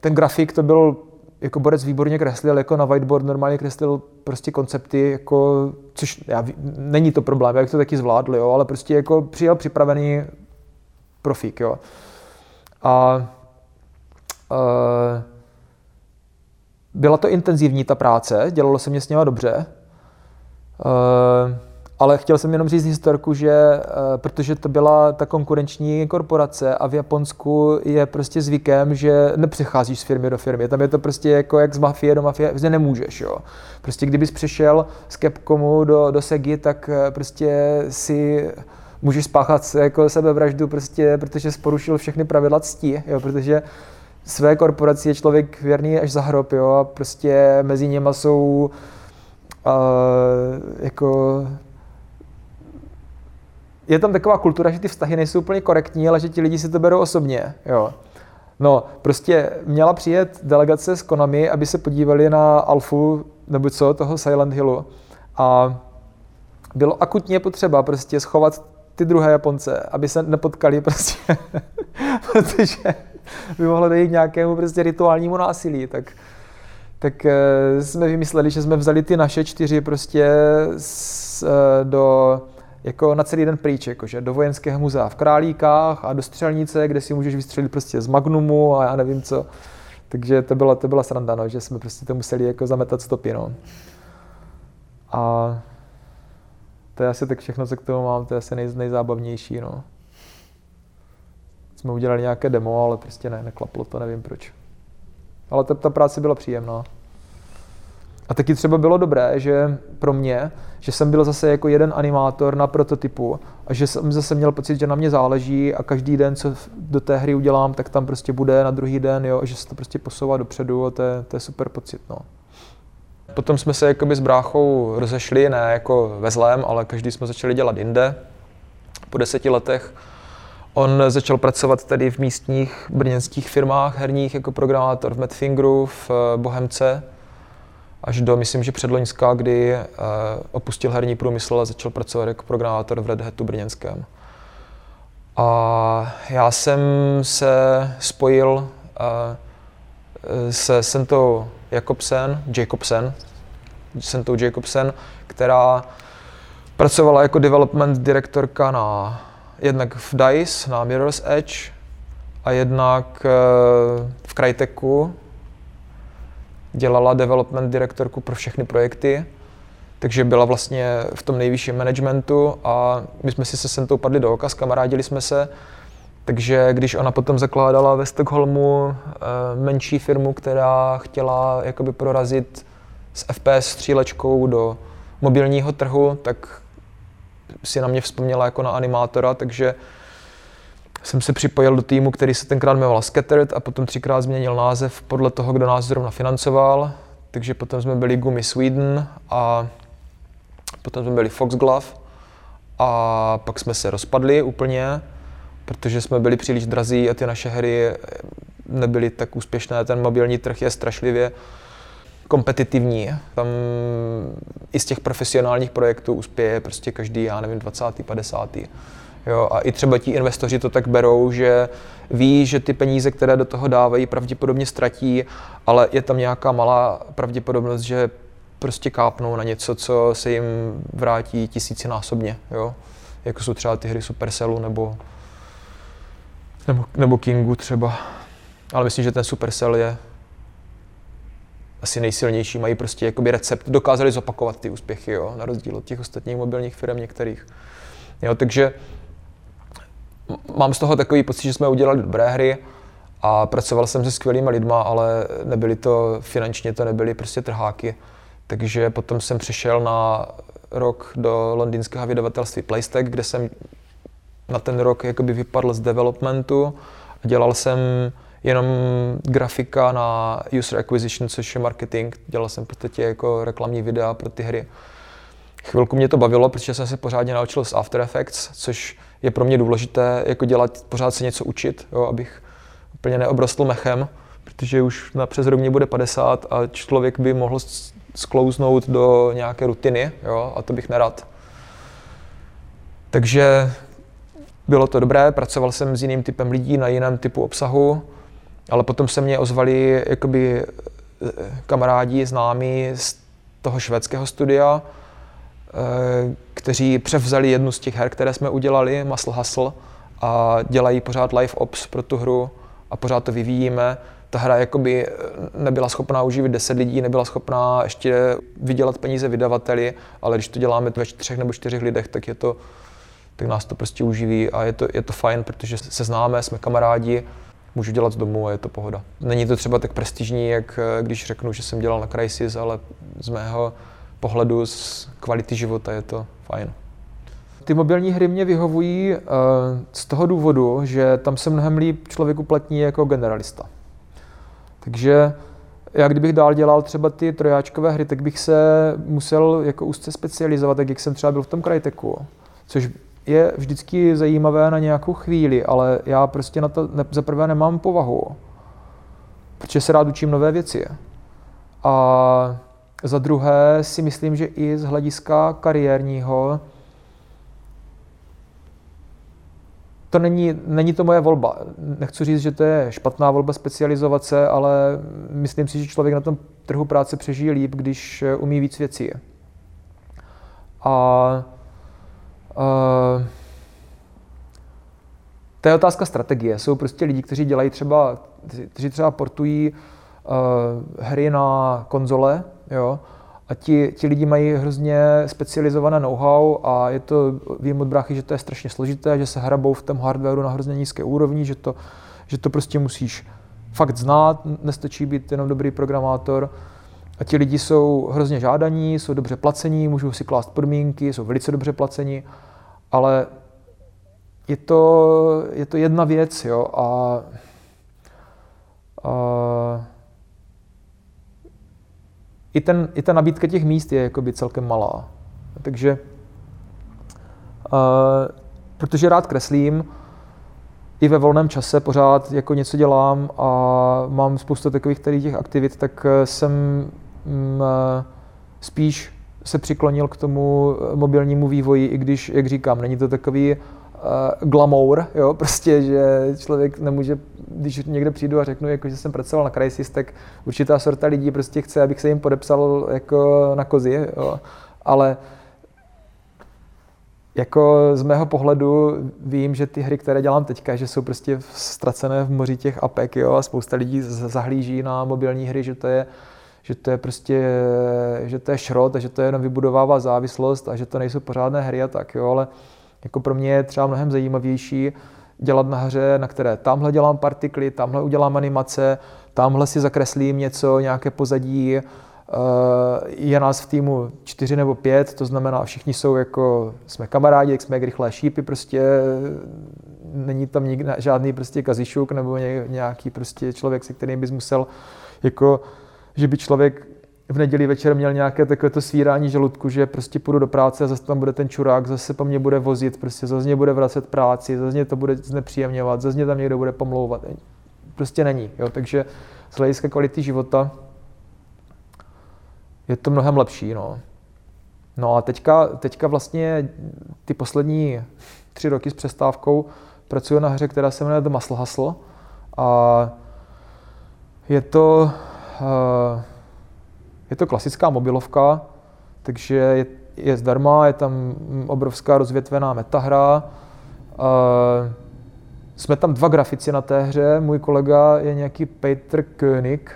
Ten grafik to byl jako Borec výborně kreslil, jako na whiteboard normálně kreslil prostě koncepty, jako, což já, není to problém, jak to taky zvládl, jo, ale prostě jako přijel připravený profík, jo. A uh, byla to intenzivní ta práce, dělalo se mě s něma dobře, uh, ale chtěl jsem jenom říct historku, že uh, protože to byla ta konkurenční korporace a v Japonsku je prostě zvykem, že nepřecházíš z firmy do firmy. Tam je to prostě jako jak z mafie do mafie, prostě nemůžeš. Jo. Prostě kdybys přešel z Capcomu do, do Segi, tak uh, prostě si můžeš spáchat jako sebevraždu, prostě, protože jsi porušil všechny pravidla cti, jo, protože své korporaci je člověk věrný až za hrob, jo, a prostě mezi něma jsou uh, jako je tam taková kultura, že ty vztahy nejsou úplně korektní, ale že ti lidi si to berou osobně. Jo. No, prostě měla přijet delegace z Konami, aby se podívali na alfu, nebo co, toho Silent Hillu. A bylo akutně potřeba prostě schovat ty druhé Japonce, aby se nepotkali prostě, <laughs> protože by mohlo dojít nějakému prostě rituálnímu násilí. Tak, tak e, jsme vymysleli, že jsme vzali ty naše čtyři prostě s, e, do jako na celý den pryč, jakože do vojenského muzea v Králíkách a do střelnice, kde si můžeš vystřelit prostě z Magnumu a já nevím co. Takže to byla, to byla sranda, no, že jsme prostě to museli jako zametat stopy, no. A to je asi tak všechno, co k tomu mám, to je asi nej, nejzábavnější, no. Jsme udělali nějaké demo, ale prostě ne, neklaplo to, nevím proč. Ale ta, ta práce byla příjemná. A taky třeba bylo dobré, že pro mě, že jsem byl zase jako jeden animátor na prototypu a že jsem zase měl pocit, že na mě záleží a každý den, co do té hry udělám, tak tam prostě bude na druhý den, jo, a že se to prostě posouvá dopředu a to je, to je super pocit. No. Potom jsme se jakoby s bráchou rozešli, ne jako ve zlém, ale každý jsme začali dělat jinde. Po deseti letech on začal pracovat tady v místních brněnských firmách herních jako programátor v Madfingeru, v eh, Bohemce, až do, myslím, že předloňská, kdy uh, opustil herní průmysl a začal pracovat jako programátor v Red Hatu brněnském. A já jsem se spojil uh, se Sentou Jakobsen, Jacobsen, Sentou Jacobsen, která pracovala jako development direktorka na jednak v DICE, na Mirror's Edge a jednak uh, v Cryteku, dělala development direktorku pro všechny projekty, takže byla vlastně v tom nejvyšším managementu a my jsme si se Sentou padli do oka, kamarádili jsme se, takže když ona potom zakládala ve Stockholmu eh, menší firmu, která chtěla jakoby prorazit s FPS střílečkou do mobilního trhu, tak si na mě vzpomněla jako na animátora, takže jsem se připojil do týmu, který se tenkrát jmenoval Scattered a potom třikrát změnil název podle toho, kdo nás zrovna financoval. Takže potom jsme byli Gumi Sweden a potom jsme byli Foxglove a pak jsme se rozpadli úplně, protože jsme byli příliš drazí a ty naše hry nebyly tak úspěšné. Ten mobilní trh je strašlivě kompetitivní. Tam i z těch profesionálních projektů uspěje prostě každý, já nevím, 20. 50. Jo, a i třeba ti investoři to tak berou, že ví, že ty peníze, které do toho dávají, pravděpodobně ztratí, ale je tam nějaká malá pravděpodobnost, že prostě kápnou na něco, co se jim vrátí tisícinásobně. Jo? Jako jsou třeba ty hry Supercellu nebo, nebo, nebo Kingu třeba. Ale myslím, že ten Supercell je asi nejsilnější, mají prostě jakoby recept, dokázali zopakovat ty úspěchy, jo? na rozdíl od těch ostatních mobilních firm některých. Jo, takže mám z toho takový pocit, že jsme udělali dobré hry a pracoval jsem se skvělými lidma, ale nebyly to finančně, to nebyly prostě trháky. Takže potom jsem přišel na rok do londýnského vydavatelství Playstack, kde jsem na ten rok jakoby vypadl z developmentu dělal jsem jenom grafika na user acquisition, což je marketing. Dělal jsem v podstatě jako reklamní videa pro ty hry. Chvilku mě to bavilo, protože jsem se pořádně naučil z After Effects, což je pro mě důležité, jako dělat, pořád se něco učit, jo, abych úplně neobrostl mechem, protože už na přes rok mě bude 50 a člověk by mohl sklouznout do nějaké rutiny, jo, a to bych nerad. Takže bylo to dobré, pracoval jsem s jiným typem lidí na jiném typu obsahu, ale potom se mě ozvali jakoby eh, kamarádi, známí z toho švédského studia, kteří převzali jednu z těch her, které jsme udělali, Muscle Hustle, a dělají pořád live ops pro tu hru a pořád to vyvíjíme. Ta hra jakoby nebyla schopná uživit 10 lidí, nebyla schopná ještě vydělat peníze vydavateli, ale když to děláme ve třech nebo čtyřech lidech, tak je to tak nás to prostě uživí a je to, je to fajn, protože se známe, jsme kamarádi, můžu dělat z domu a je to pohoda. Není to třeba tak prestižní, jak eh, když řeknu, že jsem dělal na Crisis, ale z mého pohledu z kvality života je to fajn. Ty mobilní hry mě vyhovují uh, z toho důvodu, že tam se mnohem líp člověk uplatní jako generalista. Takže já kdybych dál dělal třeba ty trojáčkové hry, tak bych se musel jako úzce specializovat, tak jak jsem třeba byl v tom Cryteku, což je vždycky zajímavé na nějakou chvíli, ale já prostě na to ne, za prvé nemám povahu, protože se rád učím nové věci. A za druhé si myslím, že i z hlediska kariérního to není, není to moje volba. Nechci říct, že to je špatná volba specializovat ale myslím si, že člověk na tom trhu práce přežije líp, když umí víc věcí. A Uh, to je otázka strategie. Jsou prostě lidi, kteří dělají třeba, kteří třeba portují uh, hry na konzole, jo, a ti, ti lidi mají hrozně specializované know-how a je to, vím od bráchy, že to je strašně složité, že se hrabou v tom hardwareu na hrozně nízké úrovni, že to, že to prostě musíš fakt znát, nestačí být jenom dobrý programátor. A ti lidi jsou hrozně žádaní, jsou dobře placení, můžou si klást podmínky, jsou velice dobře placení, ale je to, je to jedna věc, jo, a, a i, ten, i ta nabídka těch míst je jakoby celkem malá. Takže, a, protože rád kreslím, i ve volném čase pořád jako něco dělám a mám spoustu takových tady těch aktivit, tak jsem m, mm, spíš se přiklonil k tomu mobilnímu vývoji, i když, jak říkám, není to takový uh, glamour, jo, <laughs> prostě, že člověk nemůže, když někde přijdu a řeknu, jako, že jsem pracoval na Crysis, tak určitá sorta lidí prostě chce, abych se jim podepsal jako na kozi, jo, ale jako z mého pohledu vím, že ty hry, které dělám teďka, že jsou prostě ztracené v moři těch apek, jo, a spousta lidí zahlíží na mobilní hry, že to je že to je prostě, že to je šrot a že to jenom vybudovává závislost a že to nejsou pořádné hry a tak, jo, ale jako pro mě je třeba mnohem zajímavější dělat na hře, na které tamhle dělám partikly, tamhle udělám animace, tamhle si zakreslím něco, nějaké pozadí, je nás v týmu čtyři nebo pět, to znamená, všichni jsou jako, jsme kamarádi, jak jsme jak rychlé šípy, prostě není tam nikdy, žádný prostě kazišuk nebo nějaký prostě člověk, se kterým bys musel jako že by člověk v neděli večer měl nějaké takové to svírání žaludku, že prostě půjdu do práce a zase tam bude ten čurák, zase po mně bude vozit, prostě zase mě bude vracet práci, zase mě to bude znepříjemňovat, zase mě tam někdo bude pomlouvat. Prostě není. Jo? Takže z hlediska kvality života je to mnohem lepší. No, no a teďka, teďka vlastně ty poslední tři roky s přestávkou pracuji na hře, která se jmenuje The Muscle Hustle a je to Eh, je to klasická mobilovka, takže je, je zdarma, je tam obrovská rozvětvená metahra. Eh, jsme tam dva grafici na té hře, můj kolega je nějaký Peter König,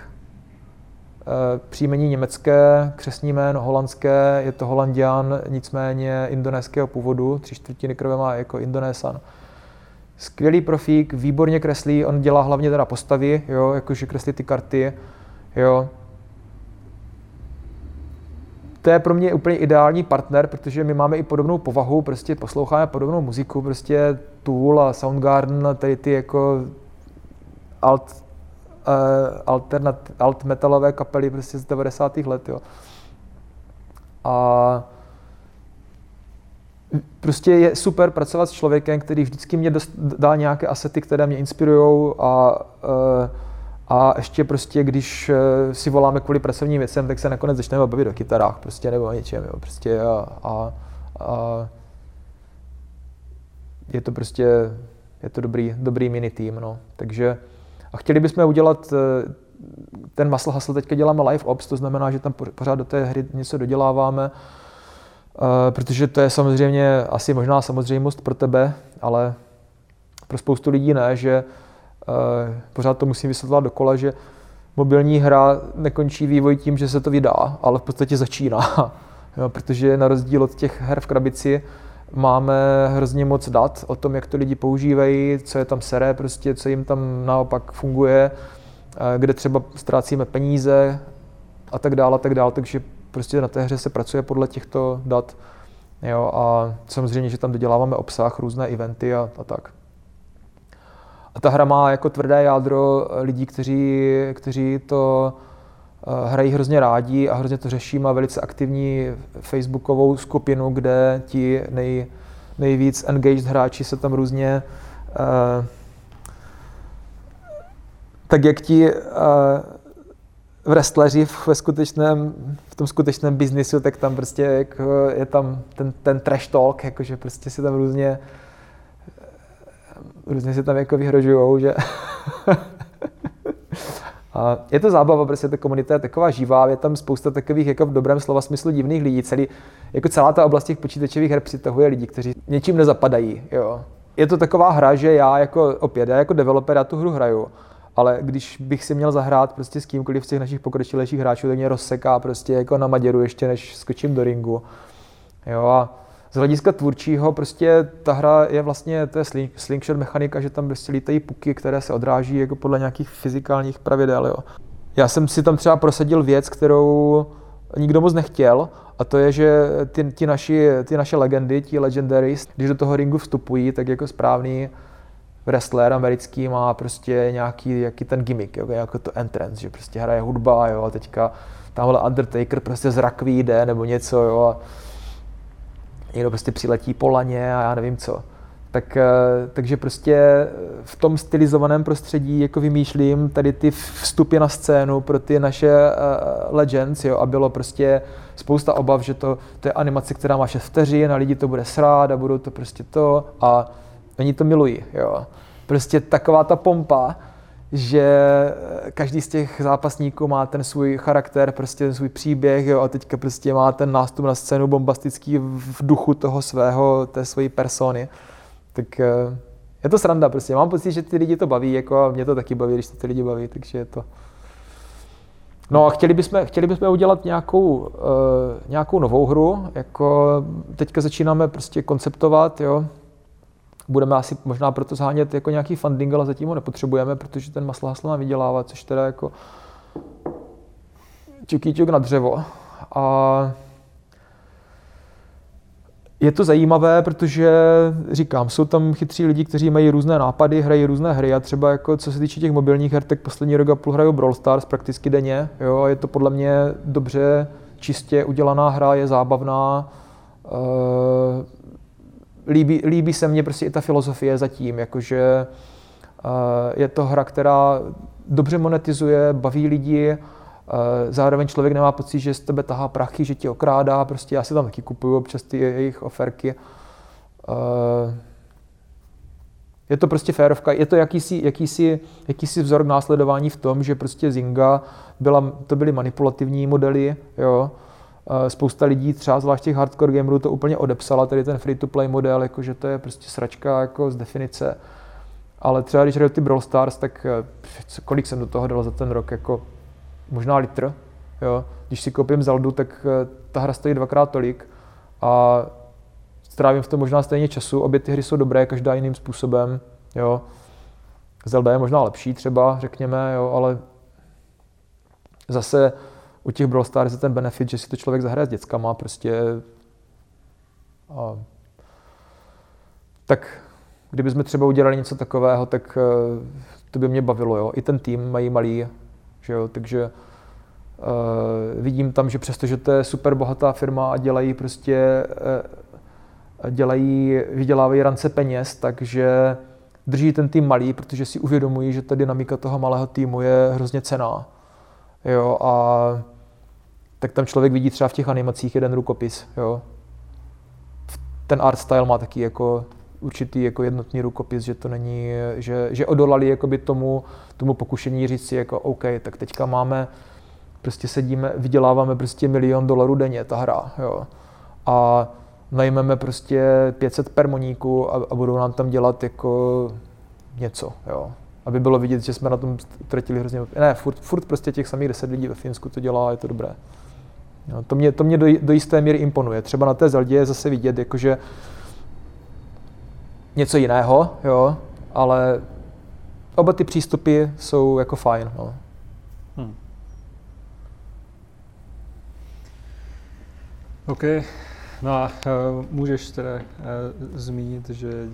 příjmení německé, křesní jméno holandské, je to holandian, nicméně indonéského původu, tři čtvrtiny krve má jako indonésan. Skvělý profík, výborně kreslí, on dělá hlavně teda postavy, jo, jakože kreslí ty karty, jo. To je pro mě úplně ideální partner, protože my máme i podobnou povahu, prostě posloucháme podobnou muziku, prostě Tool a Soundgarden, tady ty jako alt, uh, alternat, alt metalové kapely prostě z 90. let, jo. A prostě je super pracovat s člověkem, který vždycky mě dost, dá nějaké asety, které mě inspirují a, uh, a ještě prostě, když uh, si voláme kvůli pracovním věcem, tak se nakonec začneme bavit o kytarách prostě nebo o něčem, jo, prostě a, a, a je to prostě, je to dobrý, dobrý mini tým, no. Takže a chtěli bychom udělat eh, ten Muscle Hustle, teďka děláme live ops, to znamená, že tam pořád do té hry něco doděláváme, eh, protože to je samozřejmě asi možná samozřejmost pro tebe, ale pro spoustu lidí ne, že eh, pořád to musím vysvětlovat dokola, že mobilní hra nekončí vývoj tím, že se to vydá, ale v podstatě začíná. <laughs> jo, protože na rozdíl od těch her v krabici, máme hrozně moc dat o tom, jak to lidi používají, co je tam seré, prostě, co jim tam naopak funguje, eh, kde třeba ztrácíme peníze a tak dále, a tak dále, takže prostě na té hře se pracuje podle těchto dat. Jo, a samozřejmě, že tam doděláváme obsah, různé eventy a, a tak. A ta hra má jako tvrdé jádro lidí, kteří, kteří to Eh, hrají hrozně rádi a hrozně to řeší. Má velice aktivní facebookovou skupinu, kde ti nej, nejvíc engaged hráči se tam různě uh, tak jak ti uh, wrestleri ve skutečném, v tom skutečném biznisu, tak tam prostě jako je tam ten, ten trash talk, jakože prostě si tam různě různě si tam jako vyhrožujou, že <laughs> A je to zábava, protože ta komunita je taková živá, je tam spousta takových jako v dobrém slova smyslu divných lidí. Celý, jako celá ta oblast těch počítačových her přitahuje lidi, kteří něčím nezapadají. Jo. Je to taková hra, že já jako opět, já jako developer já tu hru hraju, ale když bych si měl zahrát prostě s kýmkoliv z těch našich pokročilejších hráčů, tak mě rozseká prostě jako na maděru ještě, než skočím do ringu. Jo, a z hlediska tvůrčího prostě ta hra je vlastně, to je sling, slingshot mechanika, že tam prostě lítají puky, které se odráží jako podle nějakých fyzikálních pravidel. Jo. Já jsem si tam třeba prosadil věc, kterou nikdo moc nechtěl, a to je, že ty, ty, naši, ty naše legendy, ti legendaries, když do toho ringu vstupují, tak jako správný wrestler americký má prostě nějaký jaký ten gimmick, jo, jako to entrance, že prostě hraje hudba, jo, a teďka tamhle Undertaker prostě z rakví jde nebo něco, jo, a někdo prostě přiletí po laně a já nevím co. Tak, eh, takže prostě v tom stylizovaném prostředí jako vymýšlím tady ty vstupy na scénu pro ty naše uh, legends, jo, a bylo prostě spousta obav, že to, to je animace, která má 6 vteřin a lidi to bude srát a budou to prostě to a oni to milují, jo. Prostě taková ta pompa, že každý z těch zápasníků má ten svůj charakter, prostě ten svůj příběh jo, a teďka prostě má ten nástup na scénu bombastický v duchu toho svého, té své persony. Tak eh, je to sranda prostě. Mám pocit, že ty lidi to baví, jako a mě to taky baví, když to ty lidi baví, takže je to... No a chtěli bychom, chtěli bychom udělat nějakou, uh, nějakou novou hru, jako teďka začínáme prostě konceptovat, jo, budeme asi možná proto zhánět jako nějaký funding, ale zatím ho nepotřebujeme, protože ten maslo haslo nám vydělává, což teda jako čuk na dřevo. A je to zajímavé, protože říkám, jsou tam chytří lidi, kteří mají různé nápady, hrají různé hry a třeba jako co se týče těch mobilních her, tak poslední rok a půl hraju Brawl Stars prakticky denně. Jo, je to podle mě dobře, čistě udělaná hra, je zábavná. Líbí, líbí se mně prostě i ta filozofie zatím, jakože uh, je to hra, která dobře monetizuje, baví lidi, uh, zároveň člověk nemá pocit, že z tebe tahá prachy, že tě okrádá, prostě já si tam taky kupuju občas ty jejich oferky. Uh, je to prostě férovka, je to jakýsi, jakýsi, jakýsi vzor k následování v tom, že prostě Zinga byla, to byly manipulativní modely, jo, Spousta lidí, třeba zvlášť těch hardcore gamerů, to úplně odepsala, tedy ten free-to-play model, jakože to je prostě sračka jako z definice. Ale třeba když hraju ty Brawl Stars, tak eh, kolik jsem do toho dal za ten rok, jako možná litr, Jo? Když si koupím Zeldu, tak eh, ta hra stojí dvakrát tolik a strávím v tom možná stejně času. Obě ty hry jsou dobré, každá jiným způsobem. Jo? Zelda je možná lepší třeba, řekněme, jo, ale zase u těch Brawl Stars je ten benefit, že si to člověk zahraje s dětskama, prostě a, tak kdybychom třeba udělali něco takového, tak eh, to by mě bavilo, jo. I ten tým mají malý, že jo, takže uh, vidím tam, že přestože to je super bohatá firma a dělají prostě, uh, dělají, vydělávají rance peněz, takže drží ten tým malý, protože si uvědomují, že ta dynamika toho malého týmu je hrozně cená. Jo, a tak tam člověk vidí třeba v těch animacích jeden rukopis. Jo. Ten art style má taky jako určitý jako jednotný rukopis, že to není, že, že odolali jakoby tomu, tomu pokušení říct si jako OK, tak teďka máme, prostě sedíme, vyděláváme prostě milion dolarů denně ta hra, jo. A najmeme prostě 500 permoníků a, a budou nám tam dělat jako něco, jo. Aby bylo vidět, že jsme na tom utratili hrozně... Ne, furt, furt prostě těch samých 10 lidí ve Finsku to dělá je to dobré. To mě, to mě do, do jisté míry imponuje. Třeba na té Zeldě je zase vidět, jakože něco jiného, jo, ale oba ty přístupy jsou jako fajn. No. Hmm. OK, no a uh, můžeš teda uh, zmínit, že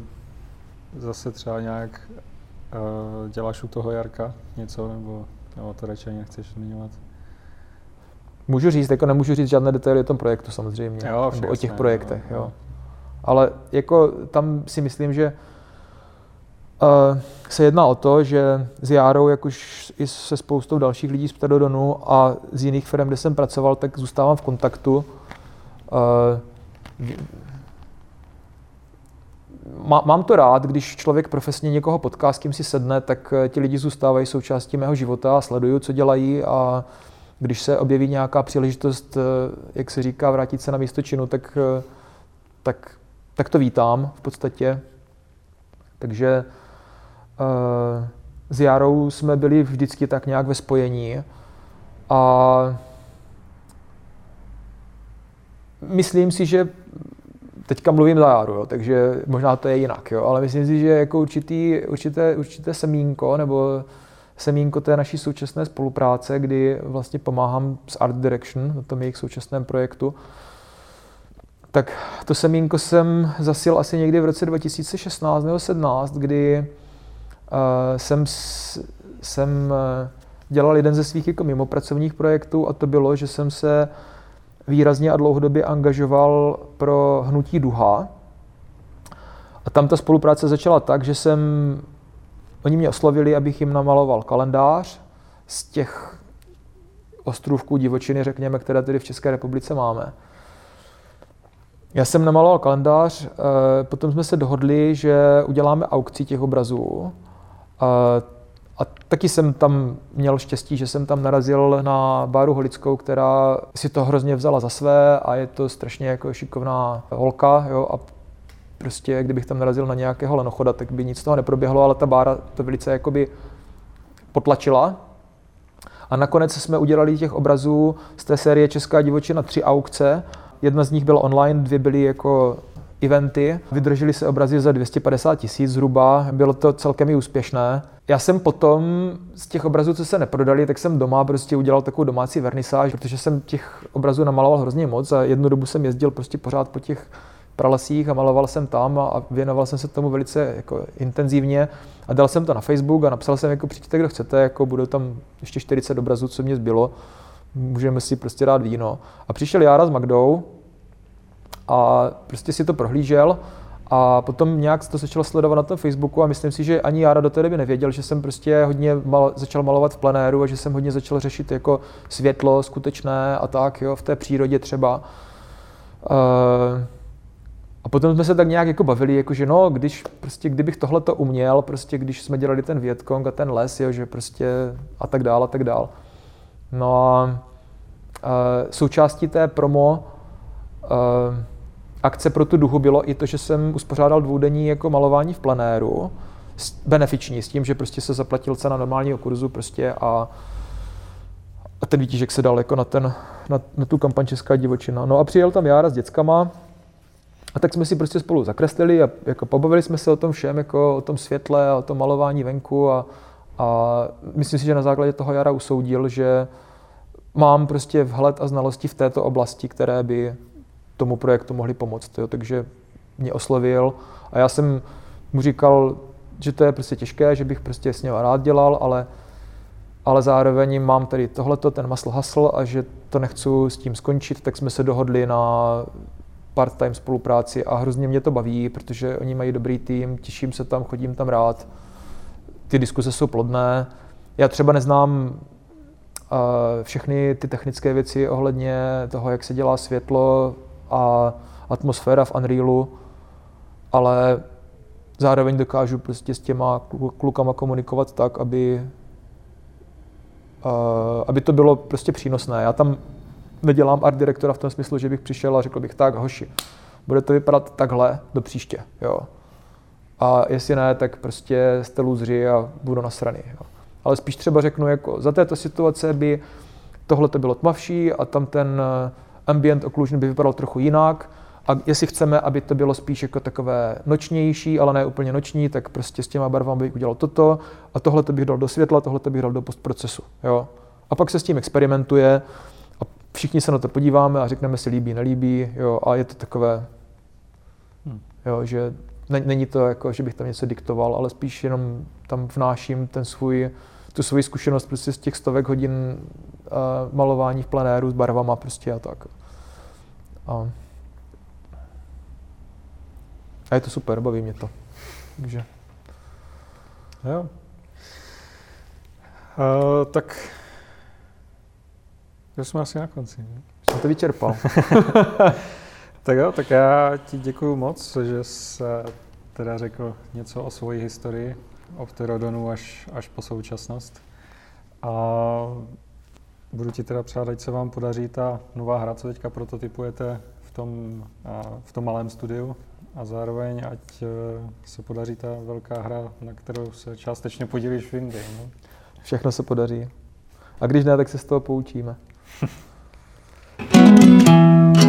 zase třeba nějak uh, děláš u toho Jarka něco, nebo, nebo to radši nechceš zmiňovat? Můžu říct, jako nemůžu říct žádné detaily o tom projektu samozřejmě, jo, nebo o těch projektech. Jo. jo. Ale jako tam si myslím, že uh, se jedná o to, že s Járou, jak už i se spoustou dalších lidí z Ptadodonu a z jiných firm, kde jsem pracoval, tak zůstávám v kontaktu. Uh, mám to rád, když člověk profesně někoho potká, s kým si sedne, tak eh, ti lidi zůstávají součástí mého života a sleduju, co dělají a když se objeví nějaká příležitost, jak se říká, vrátit se na místo činu, tak, tak tak to vítám v podstatě. Takže uh, s Jarou jsme byli vždycky tak nějak ve spojení a myslím si, že teďka mluvím za Jaru, jo, takže možná to je jinak, jo, ale myslím si, že jako určitý, určité, určité semínko nebo semínko té naší současné spolupráce, kdy vlastně pomáhám s Art Direction na tom jejich současném projektu, tak to semínko jsem zasil asi někdy v roce 2016 nebo 17, kdy uh, jsem, jsem uh, dělal jeden ze svých jako mimo pracovních projektů a to bylo, že jsem se výrazně a dlouhodobě angažoval pro hnutí Duha. A tam ta spolupráce začala tak, že jsem, oni mě oslovili, abych jim namaloval kalendář z těch ostrůvků divočiny, řekněme, které tady v České republice máme. Já jsem namaloval kalendář, eh, potom jsme se dohodli, že uděláme aukci těch obrazů. Eh, a taky jsem tam měl štěstí, že jsem tam narazil na Báru Holickou, která si to hrozně vzala za své a je to strašně jako šikovná holka. Jo, a prostě kdybych tam narazil na nějakého lenochoda, tak by nic z toho neproběhlo, ale ta Bára to velice jakoby potlačila. A nakonec jsme udělali těch obrazů z té série Česká divočina tři aukce Jedna z nich byla online, dvě byly jako eventy. Vydrželi se obrazy za 250 tisíc zhruba, bylo to celkem i úspěšné. Já jsem potom z těch obrazů, co se neprodali, tak jsem doma prostě udělal takovou domácí vernisáž, protože jsem těch obrazů namaloval hrozně moc a jednu dobu jsem jezdil prostě pořád po těch pralesích a maloval jsem tam a věnoval jsem se tomu velice jako intenzivně a dal jsem to na Facebook a napsal jsem jako přijďte, kdo chcete, jako budou tam ještě 40 obrazů, co mě zbylo můžeme si prostě dát víno. A přišel Jára s Magdou a prostě si to prohlížel a potom nějak to začalo sledovat na tom Facebooku a myslím si, že ani Jára do té doby nevěděl, že jsem prostě hodně mal, začal malovat v plenéru a že jsem hodně začal řešit jako světlo skutečné a tak, jo, v té přírodě třeba. Uh, a potom jsme se tak nějak jako bavili, jako že no, když prostě, kdybych tohle to uměl, prostě když jsme dělali ten Vietkong a ten les, jo, že prostě a tak dál a tak dál. No a součástí té promo akce pro tu duhu bylo i to, že jsem uspořádal dvoudenní jako malování v plenéru, benefiční, s tím, že prostě se zaplatil cena normálního kurzu prostě a a ten výtížek se dal jako na, ten, na, na tu kampaň Česká divočina. No a přijel tam Jára s dětskama, a tak jsme si prostě spolu zakreslili a jako pobavili jsme se o tom všem, jako o tom světle a o tom malování venku a, a myslím si, že na základě toho Jara usoudil, že mám prostě vhled a znalosti v této oblasti, které by tomu projektu mohly pomoct. Jo. Takže mě oslovil a já jsem mu říkal, že to je prostě těžké, že bych prostě s ním rád dělal, ale, ale zároveň mám tady tohleto, ten masl hasl a že to nechci s tím skončit, tak jsme se dohodli na part-time spolupráci a hrozně mě to baví, protože oni mají dobrý tým, těším se tam, chodím tam rád. Ty diskuse jsou plodné. Já třeba neznám uh, všechny ty technické věci ohledně toho, jak se dělá světlo a atmosféra v Unrealu, ale zároveň dokážu prostě s těma klukama komunikovat tak, aby, uh, aby to bylo prostě přínosné. Já tam nedělám art direktora v tom smyslu, že bych přišel a řekl bych tak, hoši, bude to vypadat takhle do příště, jo. A jestli ne, tak prostě jste lůzři a budu nasraný, jo. Ale spíš třeba řeknu, jako za této situace by tohle to bylo tmavší a tam ten eh, ambient occlusion by vypadal trochu jinak. A jestli chceme, aby to bylo spíš jako takové nočnější, ale ne úplně noční, tak prostě s těma barvami bych udělal toto a tohle to bych dal do světla, tohle to bych dal do postprocesu. Jo. A pak se s tím experimentuje všichni se na to podíváme a řekneme si líbí, nelíbí, jo, a je to takové, hmm. jo, že není to jako, že bych tam něco diktoval, ale spíš jenom tam vnáším ten svůj, tu svoji zkušenost prostě z těch stovek hodin uh, malování v plenéru s barvama prostě a tak. A, a je to super, baví mě to. Takže. Jo. Uh, tak to jsme asi na konci. Ne? Jsem to vyčerpal. <laughs> tak jo, tak já ti děkuji moc, že jsi teda řekl něco o svoji historii, od Pterodonu až, až po současnost. A budu ti teda přát, ať se vám podaří ta nová hra, co teďka prototypujete v tom, v tom malém studiu a zároveň ať e, se podaří ta velká hra, na kterou se částečně podílíš v Indii. No? Všechno se podaří. A když ne, tak se z toho poučíme. Thank <laughs> you.